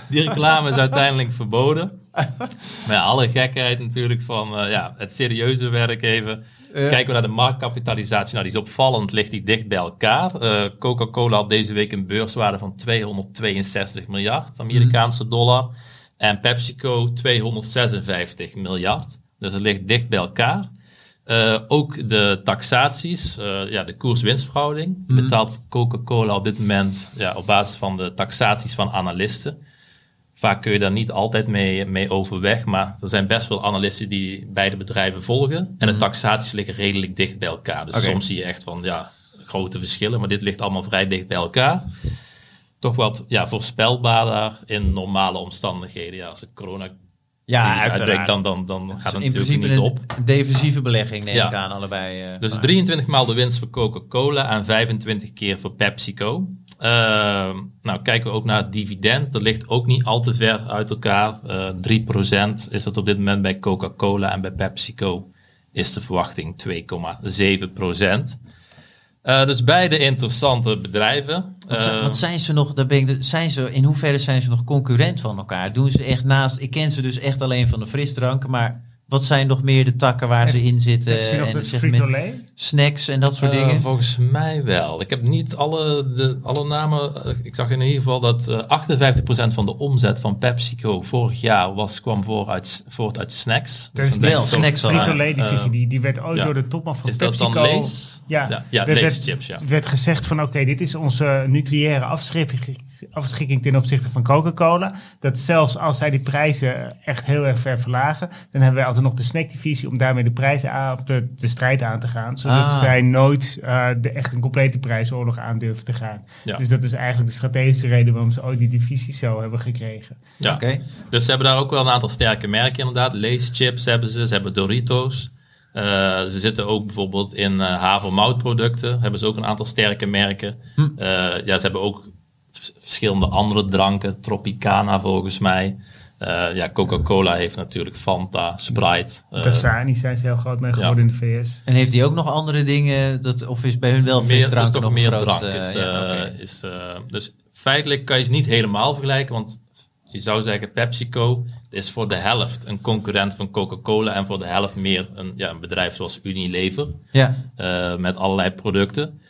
Die reclame is uiteindelijk verboden. Maar alle gekheid natuurlijk van uh, ja, het serieuze werk even. Kijken we naar de marktkapitalisatie, nou die is opvallend, ligt die dicht bij elkaar. Uh, Coca-Cola had deze week een beurswaarde van 262 miljard Amerikaanse dollar. En PepsiCo 256 miljard. Dus het ligt dicht bij elkaar. Uh, ook de taxaties, uh, ja, de koers-winstverhouding, mhm. betaalt Coca-Cola op dit moment ja, op basis van de taxaties van analisten. Vaak kun je daar niet altijd mee, mee overweg, maar er zijn best veel analisten die beide bedrijven volgen. En de mhm. taxaties liggen redelijk dicht bij elkaar. Dus soms zie je echt van ja, grote verschillen, maar dit ligt allemaal vrij dicht bij elkaar. Toch wat ja, voorspelbaarder in normale omstandigheden. Ja, als de corona ja, uitbreekt, dan, dan, dan gaat het natuurlijk niet op. Een defensieve belegging neem ik aan allebei. Uh, dus 23 maal de winst voor Coca-Cola en 25 keer voor PepsiCo. Uh, nou, kijken we ook naar het dividend. Dat ligt ook niet al te ver uit elkaar. Uh, eh, 3% is dat op dit moment bij Coca-Cola en bij PepsiCo is de verwachting 2,7%. Uh, dus beide interessante bedrijven. Wat, uh, wat, zijn ze nog? Daar ben ik, zijn ze, in hoeverre zijn ze nog concurrent van elkaar? Doen ze echt naast? Ik ken ze dus echt alleen van de frisdranken, maar wat zijn nog meer de takken waar ze in zitten? Heb je nog en zeg snacks en dat soort uh, dingen? Volgens mij wel. Ik heb niet alle, de, alle namen. Eh, ik zag in ieder geval dat uh, eh, 58% van de omzet van PepsiCo vorig jaar was, kwam voor uit, voort uit snacks. Dus dat is wel snacks. Frito-Lay divisie, die, die werd ooit door de topman van PepsiCo. Is dat dan Lees? Ja, ja, ja werd, chips, ja. werd gezegd van oké, dit is onze nucleaire afschikking, afschikking ten opzichte van Coca-Cola. Dat zelfs als zij die prijzen echt heel erg ver verlagen, dan hebben wij altijd nog de snackdivisie om daarmee de prijzen aan, of de, de strijd aan te gaan. Zodat ah. zij nooit uh, de, echt een complete prijsoorlog aan durven te gaan. Dus dat is eigenlijk de strategische reden waarom ze ooit die divisie zo hebben gekregen. Ja, oké. Dus ze hebben daar ook wel een aantal sterke merken inderdaad. Lace chips hebben ze, ze hebben Doritos. Uh, ze zitten ook bijvoorbeeld in uh, havermoutproducten. Hebben ze ook een aantal sterke merken. Hm. Uh, ja, ze hebben ook verschillende andere dranken. Tropicana volgens mij. Uh, ja, Coca-Cola heeft natuurlijk Fanta, Sprite. Uh, Dasani zijn ze heel groot mee geworden in de VS. En heeft hij ook nog andere dingen? Dat, of is bij hun wel frisdrank nog meer groot, drank? Is, ja, is, dus feitelijk kan je ze niet helemaal vergelijken, want je zou zeggen PepsiCo is voor de helft een concurrent van Coca-Cola en voor de helft meer een, ja, een bedrijf zoals Unilever. Ja. Uh, met allerlei producten.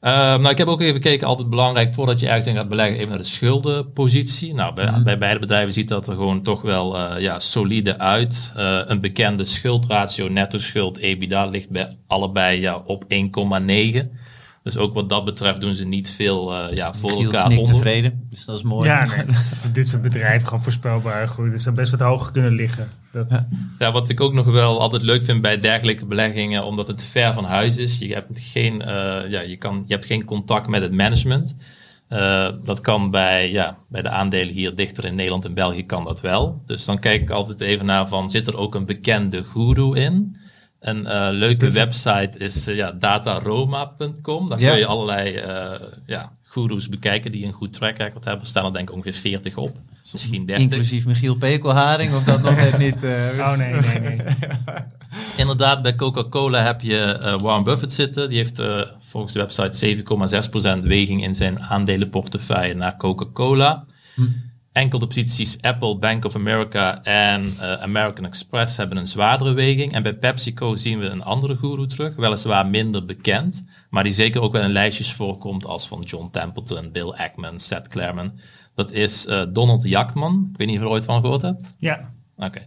Uh, nou, ik heb ook even gekeken, altijd belangrijk, voordat je ergens in gaat beleggen, even naar de schuldenpositie. Nou, bij, mhm. bij beide bedrijven ziet dat er gewoon toch wel uh, ja, solide uit. Uh, een bekende schuldratio, netto schuld, EBITDA, ligt bij allebei ja, op 1,9. Dus ook wat dat betreft doen ze niet veel uh, ja, voor Giel elkaar onder. tevreden, dus dat is mooi. Ja, nee, dit soort bedrijven gewoon voorspelbaar groeien. Dus zou best wat hoger kunnen liggen. Dat... Ja. wat ik ook nog wel altijd leuk vind bij dergelijke beleggingen, omdat het ver van huis is. Je hebt geen, uh, ja, je kan, je hebt geen contact met het management. Uh, dat kan bij, ja, bij de aandelen hier dichter in Nederland en België kan dat wel. Dus dan kijk ik altijd even naar van, zit er ook een bekende guru in? Een uh, leuke website is uh, ja, dataroma.com. Daar kun je allerlei uh, ja, gurus bekijken die een goed track record hebben. Er staan er denk ik ongeveer 40 op. Misschien 30. Inclusief Michiel Pekelharing of dat nog net niet? oh nee, nee, nee. Inderdaad, bij Coca-Cola heb je Warren Buffett zitten. Die heeft volgens de website 7,6% weging in zijn aandelenportefeuille naar Coca-Cola. Hm. Enkel de posities Apple, Bank of America en eh, American Express hebben een zwaardere weging. En bij PepsiCo zien we een andere guru terug, weliswaar minder bekend, maar die zeker ook wel in lijstjes voorkomt als van John Templeton, Bill Ackman, Seth Klarman. Dat is eh, Donald Jachtman. Ik weet niet of je er ooit van gehoord hebt. Ja. Oké.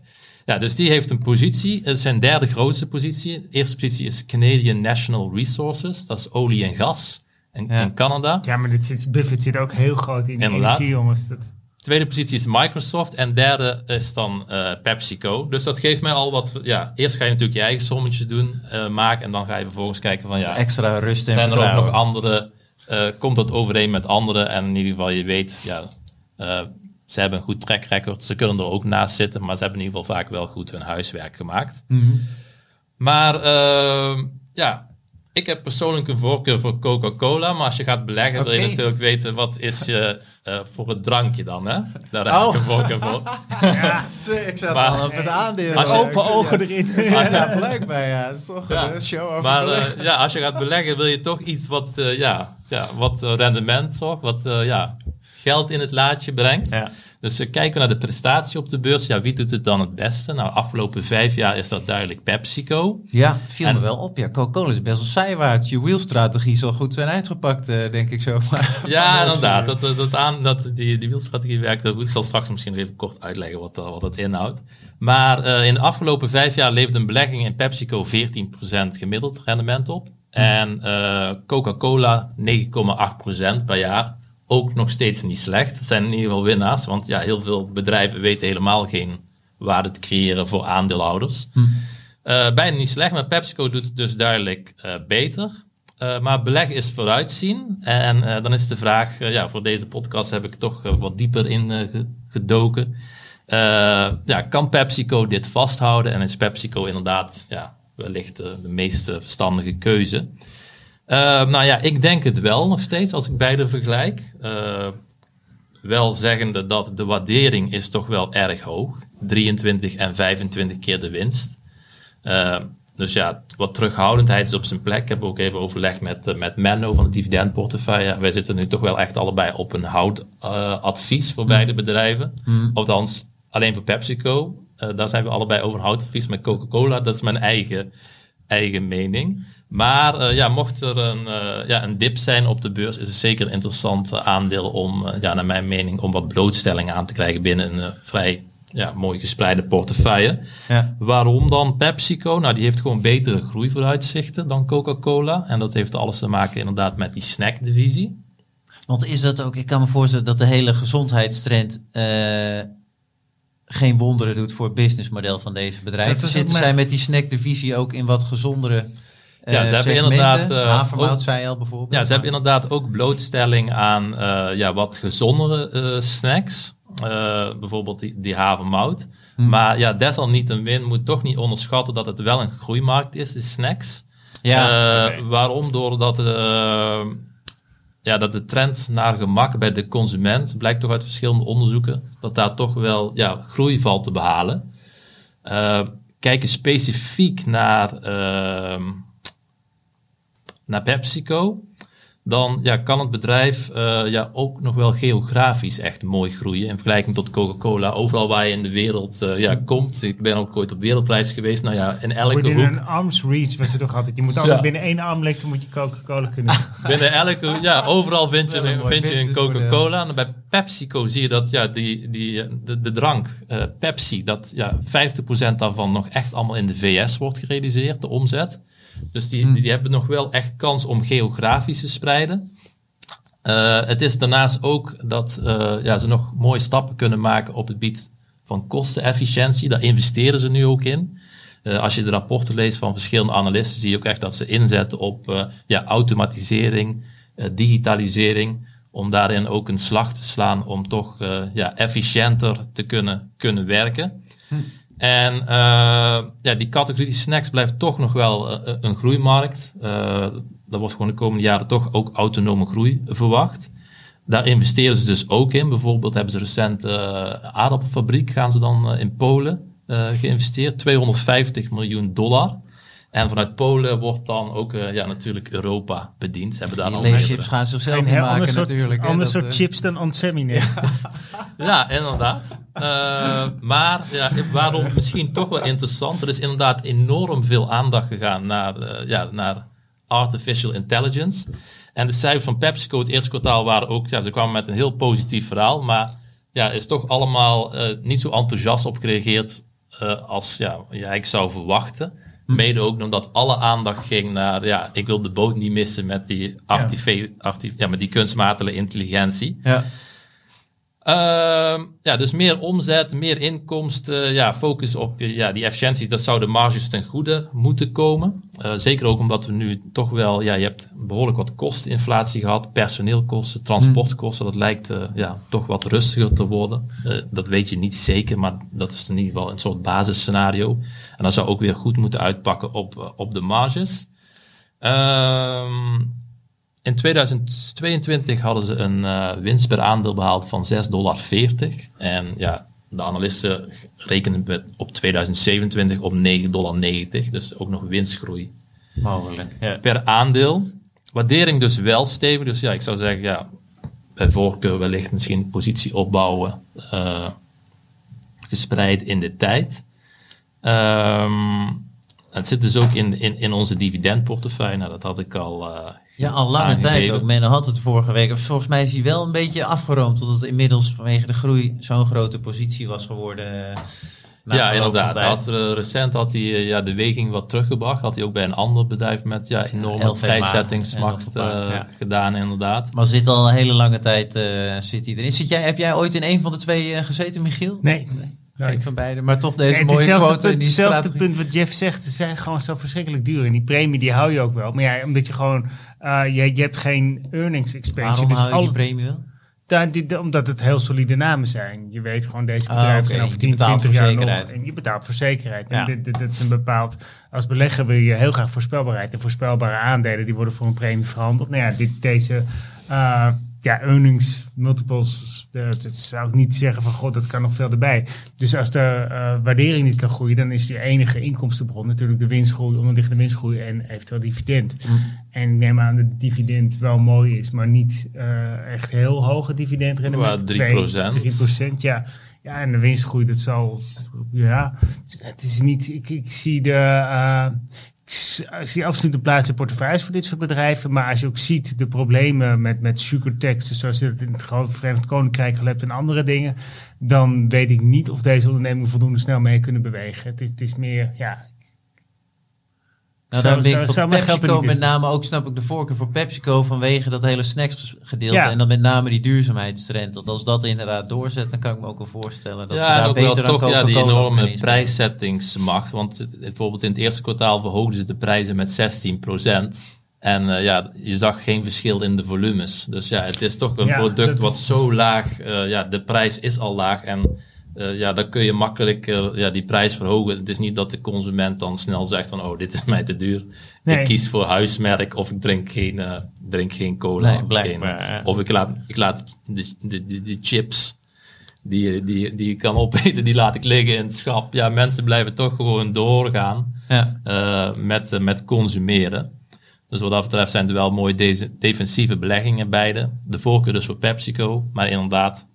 Ja, dus die heeft een positie. Het is zijn derde grootste positie. De eerste positie is Canadian National Resources. Dat is olie en gas in, Ja. in Canada. Ja, maar dit zit, Buffett zit ook heel groot in de Inderdaad. energie, jongens. Dat, Tweede positie is Microsoft. En derde is dan eh, PepsiCo. Dus dat geeft mij al wat... Ja, eerst ga je natuurlijk je eigen sommetjes doen, eh, maken. En dan ga je vervolgens kijken van... Ja, Extra rust en zijn er ook nog andere... eh, komt dat overeen met anderen? En in ieder geval, je weet... Ja, ze hebben een goed track record. Ze kunnen er ook naast zitten. Maar ze hebben in ieder geval vaak wel goed hun huiswerk gemaakt. Mhm. Maar ja, ik heb persoonlijk een voorkeur voor Coca-Cola. Maar als je gaat beleggen, wil je natuurlijk weten wat is je eh, voor het drankje dan, hè? Daar heb ik Oh. een voorkeur voor. Ik zat Maar- al op het aandeel. Als je- Ja, open ik ogen ja. erin. Ja, blijkbaar ja. Het is toch Ja. een show over Maar eh, ja, als je gaat beleggen, wil je toch iets wat, eh, ja, ja, wat rendement zorgt, wat eh, ja, geld in het laadje brengt. Ja. Dus eh, kijken we naar de prestatie op de beurs. Ja, wie doet het dan het beste? Nou, afgelopen vijf jaar is dat duidelijk PepsiCo. Ja, viel En- me wel op. Ja, Coca-Cola is best wel zijwaarts. Je wheelstrategie zal goed zijn uitgepakt, eh, denk ik zo. Maar Ja, inderdaad. Dat, dat, dat aan, dat, die, die wielstrategie werkt. Dat, ik zal straks misschien nog even kort uitleggen wat, dat- wat dat inhoudt. Maar eh, in de afgelopen vijf jaar levert een belegging in PepsiCo 14% gemiddeld rendement op. En eh, Coca-Cola 9,8% per jaar. Ook nog steeds niet slecht. Het zijn in ieder geval winnaars. Want ja, heel veel bedrijven weten helemaal geen waarde te creëren voor aandeelhouders. Eh, bijna niet slecht, maar PepsiCo doet het dus duidelijk eh, beter. Eh, maar beleggen is vooruitzien. En dan is de vraag, ja, voor deze podcast heb ik toch wat dieper in ge- gedoken. Ja, kan PepsiCo dit vasthouden? En is PepsiCo inderdaad ja, wellicht de meest verstandige keuze? Eh, nou ja, ik denk het wel nog steeds als ik beide vergelijk. Eh, wel zeggende dat de waardering is toch wel erg hoog. 23 en 25 keer de winst. Eh, dus ja, wat terughoudendheid is op zijn plek. Ik heb ook even overlegd met, met Menno van de dividendportefeuille. Wij zitten nu toch wel echt allebei op een houtadvies voor beide bedrijven. Althans, alleen voor PepsiCo. Daar zijn we allebei over een houtadvies. Met Coca-Cola, dat is mijn eigen, eigen mening. Maar eh, ja, mocht er een, eh, ja, een dip zijn op de beurs, is het zeker een interessant eh, aandeel om, ja, naar mijn mening, om wat blootstelling aan te krijgen binnen een vrij ja, mooi gespreide portefeuille. Ja. Waarom dan PepsiCo? Nou, die heeft gewoon betere groeivooruitzichten dan Coca-Cola. En dat heeft alles te maken inderdaad met die snackdivisie. Want is dat ook, ik kan me voorstellen dat de hele gezondheidstrend eh, geen wonderen doet voor het businessmodel van deze bedrijven. Zitten zij met die snackdivisie ook in wat gezondere Ja, ze hebben segmenten? inderdaad, eh, Havermout ook- zei je al bijvoorbeeld. Ja, ze hebben inderdaad ook blootstelling aan eh, ja, wat gezondere eh, snacks. Eh, bijvoorbeeld die, die havermout. Maar ja, desalniettemin moet toch niet onderschatten dat het wel een groeimarkt is, de snacks. Ja, Eh, Waarom? Doordat eh, ja, dat de trend naar gemak bij de consument, blijkt toch uit verschillende onderzoeken, dat daar toch wel ja, groei valt te behalen. Eh, kijken specifiek naar, ehm, naar PepsiCo, dan ja, kan het bedrijf eh, ja, ook nog wel geografisch echt mooi groeien in vergelijking tot Coca-Cola. Overal waar je in de wereld eh, ja, komt. Ik ben ook ooit op wereldreis geweest. Nou ja, in elke Within hoek. een arm's reach was het toch altijd. Je moet altijd Ja. binnen één armlengte moet je Coca-Cola kunnen. Binnen elke, ja, overal vind je, een vind je een. Coca-Cola. En bij PepsiCo zie je dat ja, die, die, de, de drank, eh, Pepsi, dat ja, 50% daarvan nog echt allemaal in de VS wordt gerealiseerd, de omzet. Dus die, die hebben nog wel echt kans om geografisch te spreiden. Eh, het is daarnaast ook dat eh, ja, ze nog mooie stappen kunnen maken op het gebied van kostenefficiëntie. Daar investeren ze nu ook in. Eh, als je de rapporten leest van verschillende analisten, zie je ook echt dat ze inzetten op ja, automatisering, digitalisering, om daarin ook een slag te slaan om toch ja, efficiënter te kunnen, kunnen werken. En eh, ja, die categorie snacks blijft toch nog wel eh, een groeimarkt. Uh, er wordt gewoon de komende jaren toch ook autonome groei verwacht. Daar investeren ze dus ook in. Bijvoorbeeld hebben ze recent uh, aardappelfabriek, gaan ze dan uh, in Polen uh, geïnvesteerd. 250 miljoen dollar. En vanuit Polen wordt dan ook eh, ja, natuurlijk Europa bediend. Ze hebben daar Die al meerdere- gaan zichzelf Een niet heel ander maken soort, natuurlijk. ander soort eh, chips dan Onsemi. Ja, inderdaad. Eh, maar ja, waarom misschien toch wel interessant. Er is inderdaad enorm veel aandacht gegaan naar, eh, ja, naar artificial intelligence. En de cijfers van PepsiCo het eerste kwartaal waren ook, ja, ze kwamen met een heel positief verhaal. Maar ja, is toch allemaal eh, niet zo enthousiast op gereageerd eh, als ja, je eigenlijk zou verwachten. Mede ook omdat alle aandacht ging naar, ja, ik wil de boot niet missen met die, artife- arti- ja, met die kunstmatige intelligentie. Ja. Ehm, ja, dus meer omzet, meer inkomsten, ja, focus op ja, die efficiënties, dat zou de marges ten goede moeten komen. Eh, zeker ook omdat we nu toch wel, ja, je hebt behoorlijk wat kosteninflatie gehad, personeelkosten, transportkosten, dat lijkt eh, ja, toch wat rustiger te worden. Eh, dat weet je niet zeker, maar dat is in ieder geval een soort basisscenario. En dat zou ook weer goed moeten uitpakken op, op de marges. Ehm in 2022 hadden ze een eh, winst per aandeel behaald van 6,40 dollar. En ja, de analisten rekenen met op 2027 op 9,90 dollar. Dus ook nog winstgroei Mogelijk. Ja. per aandeel. Waardering dus wel stevig. Dus ja, ik zou zeggen, ja, bij voorkeur wellicht misschien positie opbouwen. eh, gespreid in de tijd. Ehm, het zit dus ook in, in, in onze dividendportefeuille. Nou, dat had ik al eh, Ja, al lange tijd ook. Men had het vorige week. Volgens mij is hij wel een beetje afgeroomd. Tot het inmiddels vanwege de groei zo'n grote positie was geworden. eh, Ja, inderdaad. Had, eh, recent had hij eh, ja, de weging wat teruggebracht. Had hij ook bij een ander bedrijf met ja, enorme prijszettingsmacht ja. gedaan, inderdaad. Maar zit al een hele lange tijd eh, zit hij erin. Zit jij, heb jij ooit in een van de twee gezeten, Michiel? Nee. Geen van beide. Maar toch deze Ja, mooie hetzelfde quote punt, in die hetzelfde punt wat Jeff zegt. Ze zijn gewoon zo verschrikkelijk duur. En die premie die hou je ook wel. Maar ja, omdat je gewoon... eh, je, je hebt geen earnings expansion. Waarom dus hou je die premie wel? Die- omdat het heel solide namen zijn. Je weet gewoon, deze Ah, bedrijven zijn over Je 10, betaalt 20 voor jaar zekerheid. nog. En je betaalt voor zekerheid. Ja. En dit, dit, dit is een bepaald... Als belegger wil je heel graag voorspelbaarheid. En voorspelbare aandelen, die worden voor een premie verhandeld. Nou ja, dit, deze eh, ja, earnings multiples... dat zou ik niet zeggen van, god, dat kan nog veel erbij. Dus als de eh, waardering niet kan groeien... dan is die enige inkomstenbron natuurlijk de winstgroei, onderliggende winstgroei en eventueel dividend. En ik neem aan dat het dividend wel mooi is, maar niet eh, echt heel hoge dividendrendement. Ja, 3%. 3 procent, ja. Ja, en de winstgroei, dat zal, ja, het is niet, ik, ik zie de, eh, ik zie absoluut de plaats in portefeuilles voor dit soort bedrijven, maar als je ook ziet de problemen met, met sugarteksten, zoals je het in het Verenigd Koninkrijk hebt en andere dingen, dan weet ik niet of deze ondernemingen voldoende snel mee kunnen bewegen. Het is, het is meer, ja, Nou, Zou- daar ben ik zou- zou PepsiCo met name ook, snap ik de voorkeur voor PepsiCo vanwege dat hele snacksgedeelte. Ja. En dan met name die duurzaamheidstrend. Want als dat inderdaad doorzet, dan kan ik me ook wel voorstellen dat ze ja, en daar ook wel beter toch ja, die enorme prijszettingsmacht. Want het- het- bijvoorbeeld in het eerste kwartaal verhoogden ze de prijzen met 16%. En eh, ja, je zag geen verschil in de volumes. Dus ja, het is toch een Ja, product dat wat zo laag, eh, ja, de prijs is al laag. En eh, ja, dan kun je makkelijk eh, ja, die prijs verhogen. Het is niet dat de consument dan snel zegt van, oh, dit is mij te duur. Nee. Ik kies voor huismerk of ik drink geen, eh, drink geen cola. Of, geen- ik laat, ik laat de, de, de, de chips die, die, die je kan opeten, die laat ik liggen in het schap. Ja, mensen blijven toch gewoon doorgaan Ja. met, met consumeren. Dus wat dat betreft zijn er wel mooie defensieve beleggingen beide. De voorkeur dus voor PepsiCo, maar inderdaad,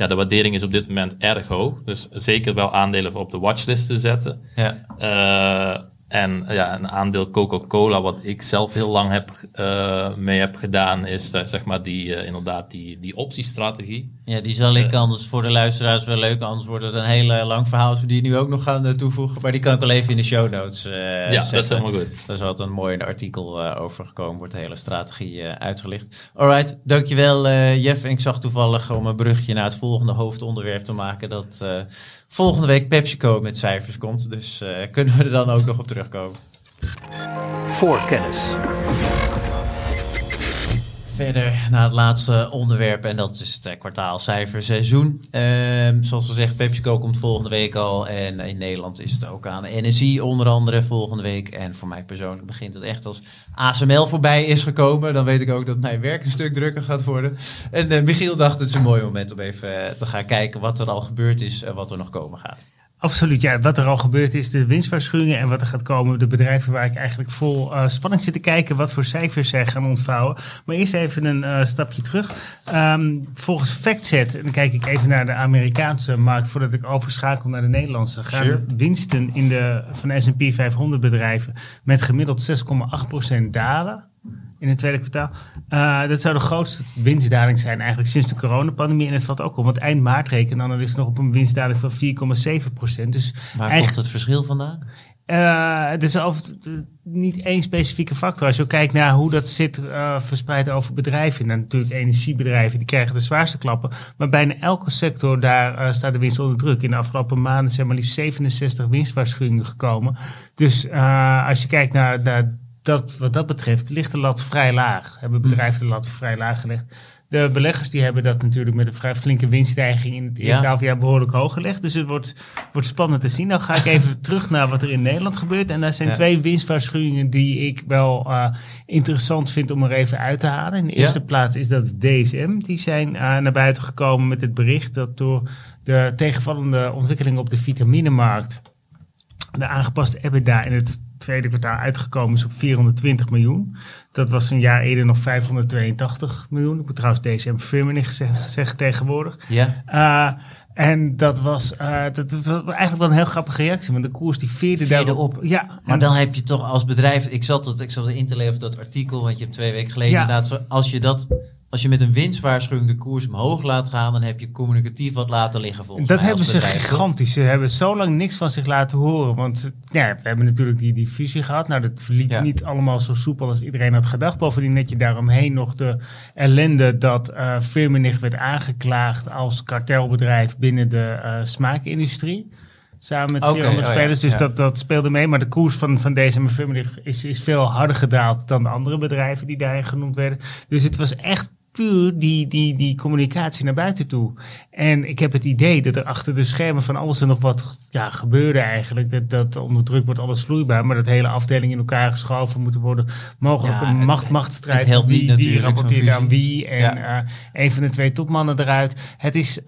ja, de waardering is op dit moment erg hoog. Dus zeker wel aandelen voor op de watchlist te zetten. Ja. Eh, en ja, een aandeel Coca-Cola, wat ik zelf heel lang heb, eh, mee heb gedaan, is eh, zeg maar die, eh, inderdaad die, die optiestrategie. ja, die zal ik anders voor de luisteraars wel leuk. Anders wordt het een heel lang verhaal als we die nu ook nog gaan toevoegen. Maar die kan ik wel even in de show notes ja, dat is zetten. helemaal goed. Daar is altijd een mooi artikel over gekomen, wordt de hele strategie uitgelicht. Alright, dankjewel Jeff. En ik zag toevallig om een brugje naar het volgende hoofdonderwerp te maken dat volgende week PepsiCo met cijfers komt. Dus eh, kunnen we er dan ook nog op terugkomen. Voorkennis. Verder naar het laatste onderwerp en dat is het eh, kwartaalcijferseizoen. Ehm, zoals gezegd, PepsiCo komt volgende week al en in Nederland is het ook aan NSI onder andere volgende week. En voor mij persoonlijk begint het echt als ASML voorbij is gekomen. Dan weet ik ook dat mijn werk een stuk drukker gaat worden. En eh, Michiel dacht het is een mooi moment om even eh, te gaan kijken wat er al gebeurd is en wat er nog komen gaat. Absoluut, ja. Wat er al gebeurd is, de winstwaarschuwingen en wat er gaat komen. De bedrijven waar ik eigenlijk vol uh, spanning zit te kijken wat voor cijfers zij gaan ontvouwen. Maar eerst even een uh, stapje terug. Um, volgens FactSet, en dan kijk ik even naar de Amerikaanse markt voordat ik overschakel naar de Nederlandse. Gaan sure. winsten in de, van de S&P 500 bedrijven met gemiddeld 6,8% dalen in het tweede kwartaal. Uh, dat zou de grootste winstdaling zijn eigenlijk sinds de coronapandemie. En het valt ook op, want eind maart rekenen dan is nog op een winstdaling van 4,7 procent. Dus Waar komt het verschil vandaan? Uh, het is niet één specifieke factor. Als je kijkt naar hoe dat zit uh, verspreid over bedrijven. En natuurlijk energiebedrijven, die krijgen de zwaarste klappen. Maar bijna elke sector, daar uh, staat de winst onder druk. In de afgelopen maanden zijn maar liefst 67 winstwaarschuwingen gekomen. Dus als je kijkt naar, naar dat, wat dat betreft ligt de lat vrij laag. Hebben bedrijven de lat vrij laag gelegd. De beleggers die hebben dat natuurlijk met een vrij flinke winststijging in het eerste ja. halfjaar behoorlijk hoog gelegd. Dus het wordt, wordt spannend te zien. Nou ga ik even terug naar wat er in Nederland gebeurt. En daar zijn twee winstwaarschuwingen die ik wel uh, interessant vind om er even uit te halen. In de eerste ja. plaats is dat DSM. Die zijn uh, naar buiten gekomen met het bericht dat door de tegenvallende ontwikkelingen op de vitaminemarkt de aangepaste EBITDA in het tweede kwartaal uitgekomen is op 420 miljoen. Dat was een jaar eerder nog 582 miljoen. Ik moet trouwens DSM Firmenich gezegd, zeggen tegenwoordig. Ja. Uh, en dat was, uh, dat, dat, was eigenlijk wel een heel grappige reactie, want de koers die veerde, veerde op. Ja, maar dan heb je toch als bedrijf, ik zat, het, ik zat in te leveren dat artikel, want je hebt twee weken geleden ja. inderdaad, als je dat als je met een winstwaarschuwing de koers omhoog laat gaan, dan heb je communicatief wat laten liggen volgens Dat hebben ze gigantisch. Ze hebben zo lang niks van zich laten horen. Want ja, we hebben natuurlijk die, die fusie gehad. Nou, dat verliep ja. niet allemaal zo soepel als iedereen had gedacht. Bovendien net je daaromheen nog de ellende dat uh, Firmenich werd aangeklaagd als kartelbedrijf binnen de uh, smaakindustrie. Samen met okay, andere oh spelers. Ja, dus ja. Dat, dat speelde mee. Maar de koers van, van deze Firmenich is, is veel harder gedaald dan de andere bedrijven die daarin genoemd werden. Dus het was echt puur die, die, die communicatie naar buiten toe. En ik heb het idee dat er achter de schermen van alles er nog wat ja, gebeurde eigenlijk. Dat, dat onder druk wordt alles vloeibaar, maar dat hele afdeling in elkaar geschoven moeten worden. Mogelijk ja, een macht, machtsstrijd. Het wie, niet wie rapporteert aan wie. En ja. uh, een van de twee topmannen eruit. Het is uh,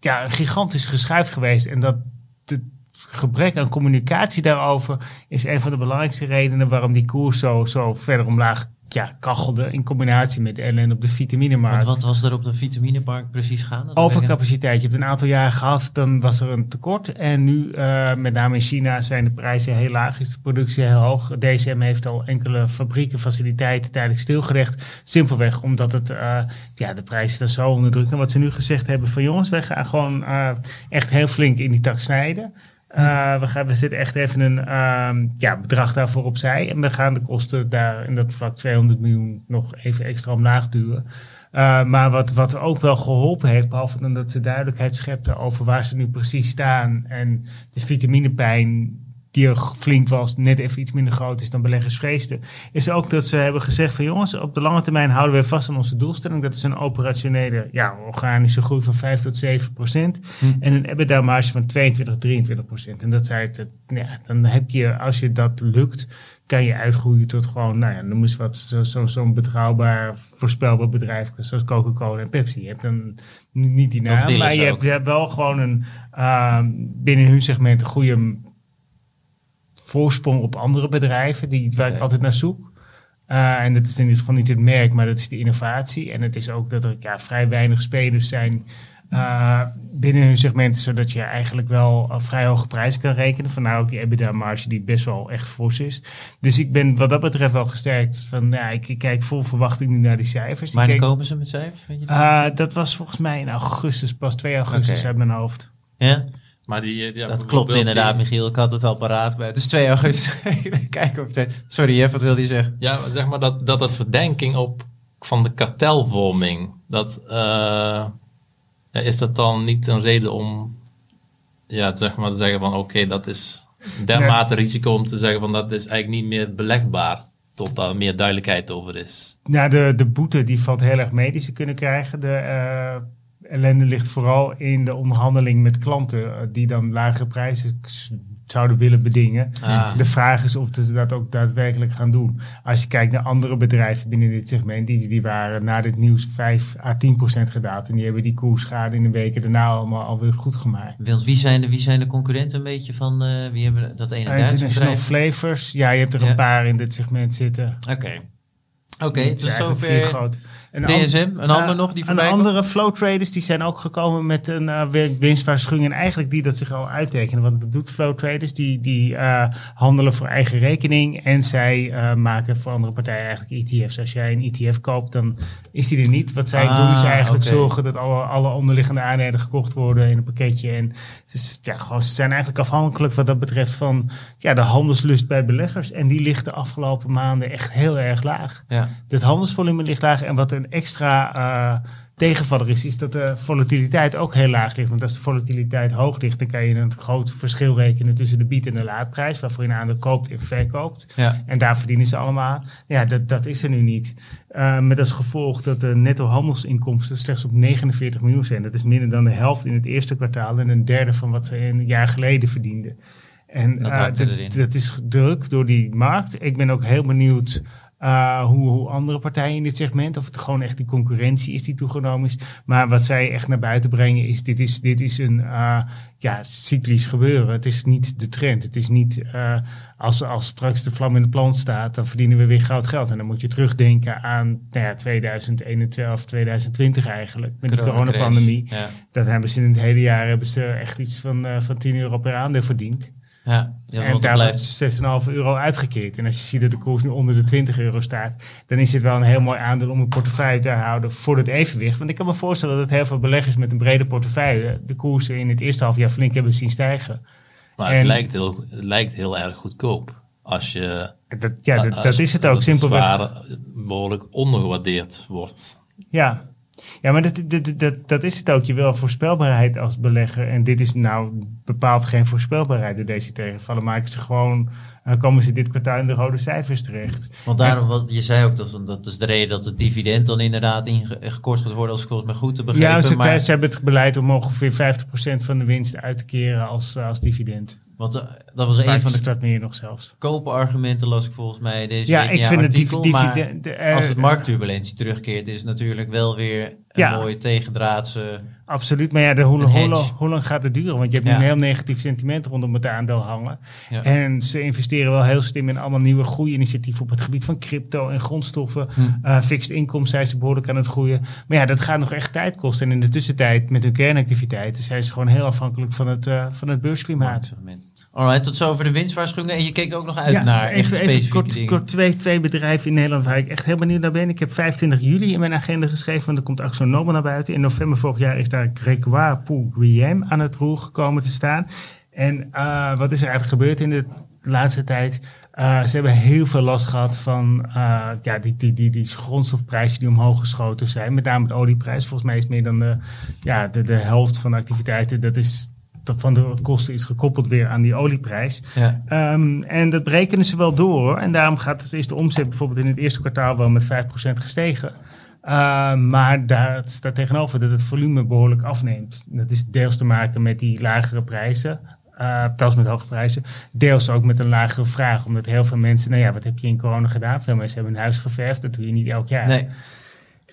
ja, een gigantisch geschuif geweest. En dat het gebrek aan communicatie daarover is een van de belangrijkste redenen waarom die koers zo, zo verder omlaag ja, kachelde in combinatie met ellen op de vitaminemarkt. Want wat was er op de vitaminemarkt precies gaande? Overcapaciteit. Je hebt een aantal jaar gehad, dan was er een tekort. En nu, uh, met name in China, zijn de prijzen heel laag, is de productie heel hoog. DSM heeft al enkele fabrieken, faciliteiten tijdelijk stilgelegd. Simpelweg omdat het, uh, ja, de prijzen dan zo onder druk. En wat ze nu gezegd hebben van jongens, wij gaan gewoon uh, echt heel flink in die tak snijden. Uh, we, gaan, we zetten echt even een uh, ja, bedrag daarvoor opzij. En we gaan de kosten daar in dat vlak 200 miljoen nog even extra omlaag duwen. Uh, maar wat, wat ook wel geholpen heeft, behalve dan dat ze duidelijkheid schepten over waar ze nu precies staan. En de vitaminepijn die er flink was, net even iets minder groot is dan beleggers vreesden, is ook dat ze hebben gezegd van jongens, op de lange termijn houden we vast aan onze doelstelling. Dat is een operationele, ja, organische groei van 5 tot 7 procent. Hm. En een EBITDA marge van 22, 23 procent. En dat zei het, ja, dan heb je, als je dat lukt, kan je uitgroeien tot gewoon, nou ja, noem eens wat, zo'n zo, zo betrouwbaar, voorspelbaar bedrijf zoals Coca-Cola en Pepsi. Je hebt dan niet die naam, maar je hebt, je hebt, wel gewoon een, uh, binnen hun segment een goede voorsprong op andere bedrijven, die, waar ik altijd naar zoek. Uh, en dat is in dit geval niet het merk, maar dat is de innovatie. En het is ook dat er ja, vrij weinig spelers zijn uh, binnen hun segmenten, zodat je eigenlijk wel uh, vrij hoge prijzen kan rekenen. Vandaar ook die EBITDA-marge die best wel echt fors is. Dus ik ben wat dat betreft wel gesterkt. Van, ja, ik, ik kijk vol verwachting nu naar die cijfers. Wanneer komen ze met cijfers? Weet je dat? dat was volgens mij in augustus, pas 2 augustus okay. uit mijn hoofd. Ja? Maar die, ja, dat klopt inderdaad, die... Michiel. Ik had het al paraat bij. Het is 2 augustus. Kijk of het... Sorry, Jeff, wat wilde je zeggen? Ja, zeg maar dat, dat het verdenking op van de kartelvorming, dat, uh, is dat dan niet een reden om ja, zeg maar te zeggen van oké, okay, dat is dermate nee. risico om te zeggen van dat is eigenlijk niet meer belegbaar tot daar meer duidelijkheid over is. Ja, de, de boete die valt heel erg mee die ze kunnen krijgen. De, uh, ellende ligt vooral in de onderhandeling met klanten, die dan lagere prijzen zouden willen bedingen. Ah. De vraag is of ze dat ook daadwerkelijk gaan doen. Als je kijkt naar andere bedrijven binnen dit segment, die, die waren na dit nieuws 5 à 10 procent gedaald. En die hebben die koersschade in de weken daarna allemaal alweer goed gemaakt. Want wie zijn de, wie zijn de concurrenten een beetje van, eh, wie hebben dat ene Duitse International? Flavors, ja, je hebt er Ja. een paar in dit segment zitten. Oké. Oké, eigenlijk vier zover groot. Een DSM. Een an- ander nog die Een voorbij komt? andere flow traders die zijn ook gekomen met een wi- winstwaarschuwing. En eigenlijk die dat zich al uittekenen. Want dat doet flow traders. Die, die eh, handelen voor eigen rekening. En zij eh, maken voor andere partijen eigenlijk ETF's. Als jij een ETF koopt, dan is die er niet. Wat zij Ah, doen is eigenlijk zorgen dat alle, alle onderliggende aandelen gekocht worden in een pakketje. En ze, s- ja, gewoon, ze zijn eigenlijk afhankelijk wat dat betreft van ja, de handelslust bij beleggers. En die ligt de afgelopen maanden echt heel erg laag. Ja. Het handelsvolume ligt laag. En wat een extra eh, tegenvaller is, is dat de volatiliteit ook heel laag ligt. Want als de volatiliteit hoog ligt, dan kan je een groot verschil rekenen tussen de bied- en de laadprijs. Waarvoor je een aandeel koopt en verkoopt. Ja. En daar verdienen ze allemaal. Ja, dat, dat is er nu niet. Eh, met als gevolg dat de netto handelsinkomsten slechts op 49 miljoen zijn. Dat is minder dan de helft in het eerste kwartaal en een derde van wat ze een jaar geleden verdienden. En Dat eh, dat is druk door die markt. Ik ben ook heel benieuwd eh, hoe, hoe andere partijen in dit segment, of het gewoon echt die concurrentie is die toegenomen is. Maar wat zij echt naar buiten brengen is, dit is, dit is een eh, ja, cyclisch gebeuren. Het is niet de trend. Het is niet eh, als, als straks de vlam in de plant staat, dan verdienen we weer goud geld. En dan moet je terugdenken aan nou ja, 2021 of 2020 eigenlijk, met de coronapandemie. Ja. Dat hebben ze in het hele jaar hebben ze echt iets van, van 10 euro per aandeel verdiend. Ja. En daar was 6,5 euro uitgekeerd. En als je ziet dat de koers nu onder de 20 euro staat, dan is dit wel een heel mooi aandeel om een portefeuille te houden voor het evenwicht. Want ik kan me voorstellen dat heel veel beleggers met een brede portefeuille de koersen in het eerste half jaar flink hebben zien stijgen. Maar En- het, lijkt heel, het lijkt heel erg goedkoop. Als je... Dat, ja, dat, is het ook, als simpelweg. zwaar behoorlijk ondergewaardeerd wordt. Ja. Ja, maar dat, dat, dat, dat is het ook. Je wil voorspelbaarheid als belegger. En dit is nou bepaald geen voorspelbaarheid door deze tegenvallen. Maken ze gewoon, eh, komen ze dit kwartaal in de rode cijfers terecht. Want daarom, wat je zei ook, dat, dat is de reden dat het dividend dan inderdaad ingekort gaat worden, als ik volgens mij goed heb begrepen. Ja, ze, maar, ze hebben het beleid om ongeveer 50% van de winst uit te keren als, eh, als dividend. want eh, dat was een van de dat meer nog zelfs. kopenargumenten, las ik volgens mij deze Ja, week ik vind het artikel. divi- maar dividend- eh, als het marktturbulentie terugkeert, is het natuurlijk wel weer een Ja. mooie tegendraadse... Absoluut, maar ja, de, hoe, lang- hoe lang gaat het duren? Want je hebt nu Ja. een heel negatief sentiment rondom het aandeel hangen. Ja. En ze investeren wel heel slim in allemaal nieuwe groeiinitiatieven op het gebied van crypto en grondstoffen. Hm. Eh, fixed income zijn ze behoorlijk aan het groeien. Maar ja, dat gaat nog echt tijd kosten. En in de tussentijd met hun kernactiviteiten zijn ze gewoon heel afhankelijk van het, eh, van het beursklimaat. Alright, tot zover de winstwaarschuwingen. En je keek ook nog uit naar echt even, specifieke even kort, dingen. kort twee, twee bedrijven in Nederland waar ik echt heel benieuwd naar ben. Ik heb 25 juli in mijn agenda geschreven, want er komt Axo Nobel naar buiten. In november vorig jaar is daar Gregoire Pou Guillem aan het roer gekomen te staan. En eh, wat is er eigenlijk gebeurd in de laatste tijd? Eh, ze hebben heel veel last gehad van eh, ja, die, die, die, die grondstofprijzen die omhoog geschoten zijn. Met name de olieprijs. Volgens mij is meer dan de, ja, de, de helft van de activiteiten. Dat is van de kosten is gekoppeld weer aan die olieprijs. Ja. Ehm, en dat berekenen ze wel door. En daarom gaat het, is de omzet bijvoorbeeld in het eerste kwartaal wel met 5% gestegen. Ehm, maar daar staat tegenover dat het volume behoorlijk afneemt. Dat is deels te maken met die lagere prijzen. zelfs met hoge prijzen. Deels ook met een lagere vraag. Omdat heel veel mensen, nou ja, wat heb je in corona gedaan? Veel mensen hebben hun huis geverfd. Dat doe je niet elk jaar. Nee.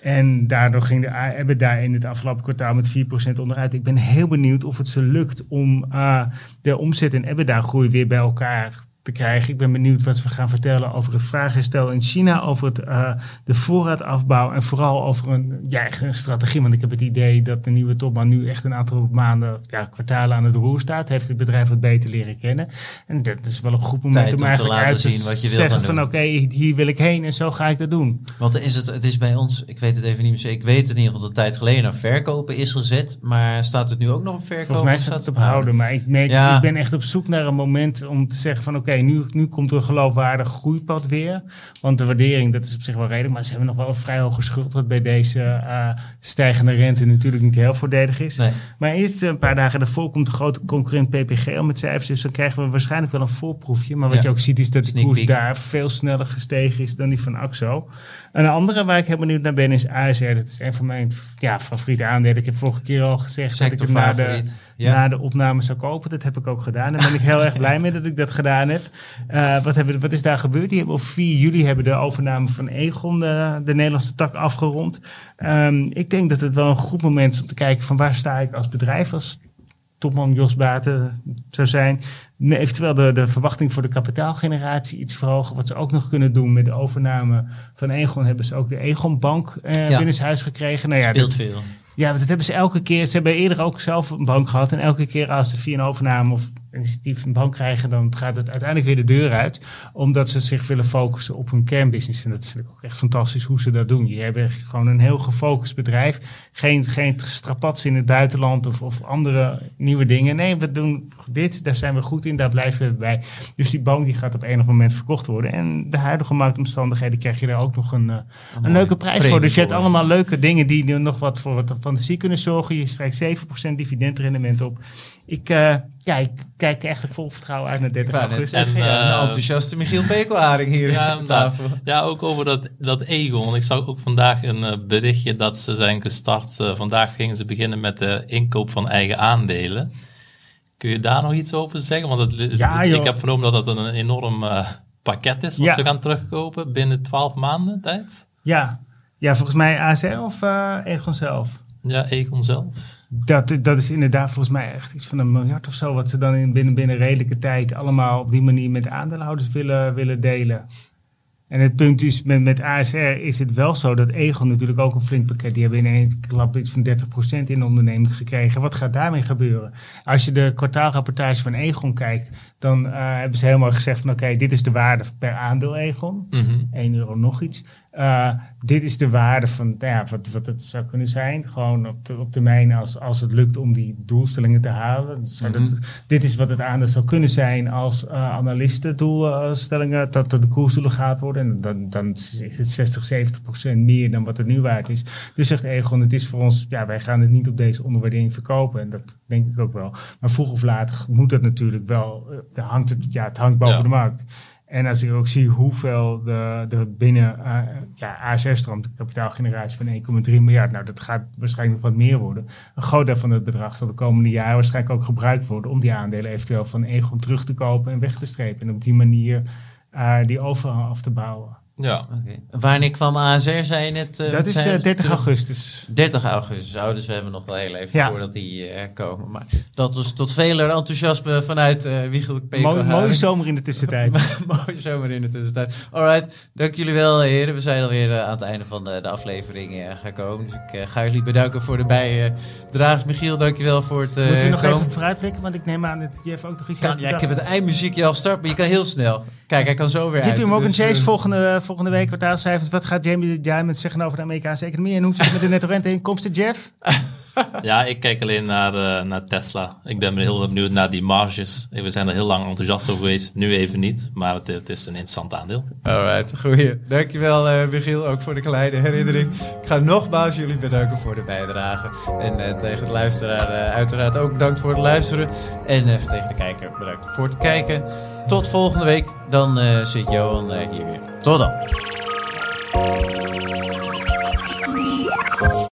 En daardoor ging de EBITDA in het afgelopen kwartaal met 4% onderuit. Ik ben heel benieuwd of het ze lukt om de omzet en EBITDA groei weer bij elkaar te krijgen. Ik ben benieuwd wat ze gaan vertellen over het vraagherstel in China, over het, eh, de voorraadafbouw en vooral over een, ja, echt een strategie. Want ik heb het idee dat de nieuwe topman nu echt een aantal maanden, ja, kwartalen aan het roer staat. Heeft het bedrijf wat beter leren kennen. En dat is wel een goed moment Tijd om eigenlijk uit te zien wat je wil zeggen van oké, hier wil ik heen en zo ga ik dat doen. Want is het, het is bij ons, ik weet het even niet meer zeker, ik weet het in ieder geval dat tijd geleden naar verkopen is gezet. Maar staat het nu ook nog op verkopen? Volgens mij staat het op houden? maar ik, merk, Ja. ik ben echt op zoek naar een moment om te zeggen van oké, nu, nu komt er een geloofwaardig groeipad weer. Want de waardering, dat is op zich wel redelijk, maar ze hebben nog wel een vrij hoge schuld, wat bij deze eh, stijgende rente natuurlijk niet heel voordelig is. Nee. Maar eerst een paar dagen daarvoor komt de grote concurrent PPG al met cijfers, dus dan krijgen we waarschijnlijk wel een voorproefje. Maar wat Ja. je ook ziet is dat de koers daar veel sneller gestegen is dan die van Axo. Een andere waar ik heel benieuwd naar ben is ASR. Dat is een van mijn ja, favoriete aandelen. Ik heb vorige keer al gezegd dat ik hem na de. Ja. na de opname zou kopen. Dat heb ik ook gedaan. Daar ben ik heel erg blij mee dat ik dat gedaan heb. Eh, wat, hebben, wat is daar gebeurd? Die hebben op 4 juli hebben de overname van Egon de, de Nederlandse tak afgerond. Ehm, ik denk dat het wel een goed moment is om te kijken van waar sta ik als bedrijf, als topman Jos Baten zou zijn. Eventueel de, de verwachting voor de kapitaalgeneratie iets verhogen. Wat ze ook nog kunnen doen met de overname van Egon, hebben ze ook de Egon Bank eh Ja. binnen huis gekregen. Nou ja, Speelt dat- veel. ja, dat hebben ze elke keer. Ze hebben eerder ook zelf een bank gehad. En elke keer als ze via een overname of initiatief een bank krijgen, dan gaat het uiteindelijk weer de deur uit. Omdat ze zich willen focussen op hun kernbusiness. En dat is natuurlijk ook echt fantastisch hoe ze dat doen. Je hebt gewoon een heel gefocust bedrijf. Geen, geen strapats in het buitenland of, of andere nieuwe dingen. Nee, we doen dit, daar zijn we goed in, daar blijven we bij. Dus die bank die gaat op enig moment verkocht worden. En de huidige marktomstandigheden krijg je daar ook nog een, eh, een leuke prijs voor. Dus je hebt allemaal leuke dingen die nog wat voor wat fantasie kunnen zorgen. Je strijkt 7% dividendrendement op. Ik, eh, ja, ik kijk eigenlijk vol vertrouwen uit naar 30 Ik wou net augustus. zeggen, ja, En, eh, een enthousiaste Michiel Pekelharing hier Ja, aan tafel. Ja, ook over dat, dat Egon. Ik zag ook vandaag een eh, berichtje dat ze zijn gestart. vandaag gingen ze beginnen met de inkoop van eigen aandelen. Kun je daar nog iets over zeggen? Want het, Ja, ik heb vernomen dat het een enorm eh, pakket is wat Ja. ze gaan terugkopen binnen 12 maanden tijd. Ja. ja, volgens mij ASR of eh Egon zelf. Ja, Egon zelf. Dat, dat is inderdaad volgens mij echt iets van een miljard of zo. Wat ze dan in binnen, binnen redelijke tijd allemaal op die manier met de aandeelhouders willen, willen delen. En het punt is, met, met ASR is het wel zo dat Egon natuurlijk ook een flink pakket. Die hebben in één klap iets van 30% in de onderneming gekregen. Wat gaat daarmee gebeuren? Als je de kwartaalrapportage van Egon kijkt, dan eh, hebben ze helemaal gezegd van oké, dit is de waarde per aandeel Egon. Mhm. 1 euro nog iets. Eh, dit is de waarde van nou ja, wat, wat het zou kunnen zijn. Gewoon op, de, op termijn als, als het lukt om die doelstellingen te halen. Dus dat, dit is wat het aandeel zou kunnen zijn als uh, analistendoelstellingen dat er de koersdoelen gaat worden. En dan, dan is het 60, 70 procent meer dan wat het nu waard is. Dus zegt Egon, het is voor ons, ja, wij gaan het niet op deze onderwaardering verkopen. En dat denk ik ook wel. Maar vroeg of laat moet dat natuurlijk wel. Uh, hangt het, ja, het hangt boven Ja. de markt. En als ik ook zie hoeveel de, de binnen uh, ja, ASR stroomt, de kapitaalgeneratie van 1,3 miljard, nou dat gaat waarschijnlijk nog wat meer worden. Een groot deel van het bedrag zal de komende jaren waarschijnlijk ook gebruikt worden om die aandelen eventueel van Egon terug te kopen en weg te strepen. En op die manier uh, die overal af te bouwen. Ja. Okay. Wanneer kwam ASR, zei je net? Uh, dat is 30 augustus. 30 augustus, oh, dus we hebben nog wel heel even ja. voordat die uh, komen. Maar dat was tot veler enthousiasme vanuit uh, Wiegel Mooi, mooie zomer in de tussentijd. mooie zomer in de tussentijd. Alright, dank jullie wel heren. We zijn alweer uh, aan het einde van de, de aflevering uh, gekomen. Dus ik uh, ga jullie bedanken voor de bijdrage. Michiel, dankjewel voor het Moeten we nog komen. even vooruitblikken? Want ik neem aan dat Jeff ook nog iets kan, Ja, ik heb het eindmuziekje al start, maar je kan heel snel. Kijk, hij kan zo weer JP. Morgan dus, Chase uh, volgende, volgende week kwartaalcijfers. Wat gaat Jamie Diamond zeggen over de Amerikaanse economie? En hoe zit het met de netto renteinkomsten, Jeff? Ja, ik kijk alleen naar, uh, naar Tesla. Ik ben heel benieuwd naar die marges. We zijn er heel lang enthousiast over geweest. Nu even niet, maar het, is een interessant aandeel. Alright, goeie. Dankjewel uh, Michiel, ook voor de kleine herinnering. Ik ga nogmaals jullie bedanken voor de bijdrage. En uh, tegen de luisteraar uiteraard ook bedankt voor het luisteren. En tegen de kijker bedankt voor het kijken. Tot volgende week. Dan zit Johan hier weer. Tot dan.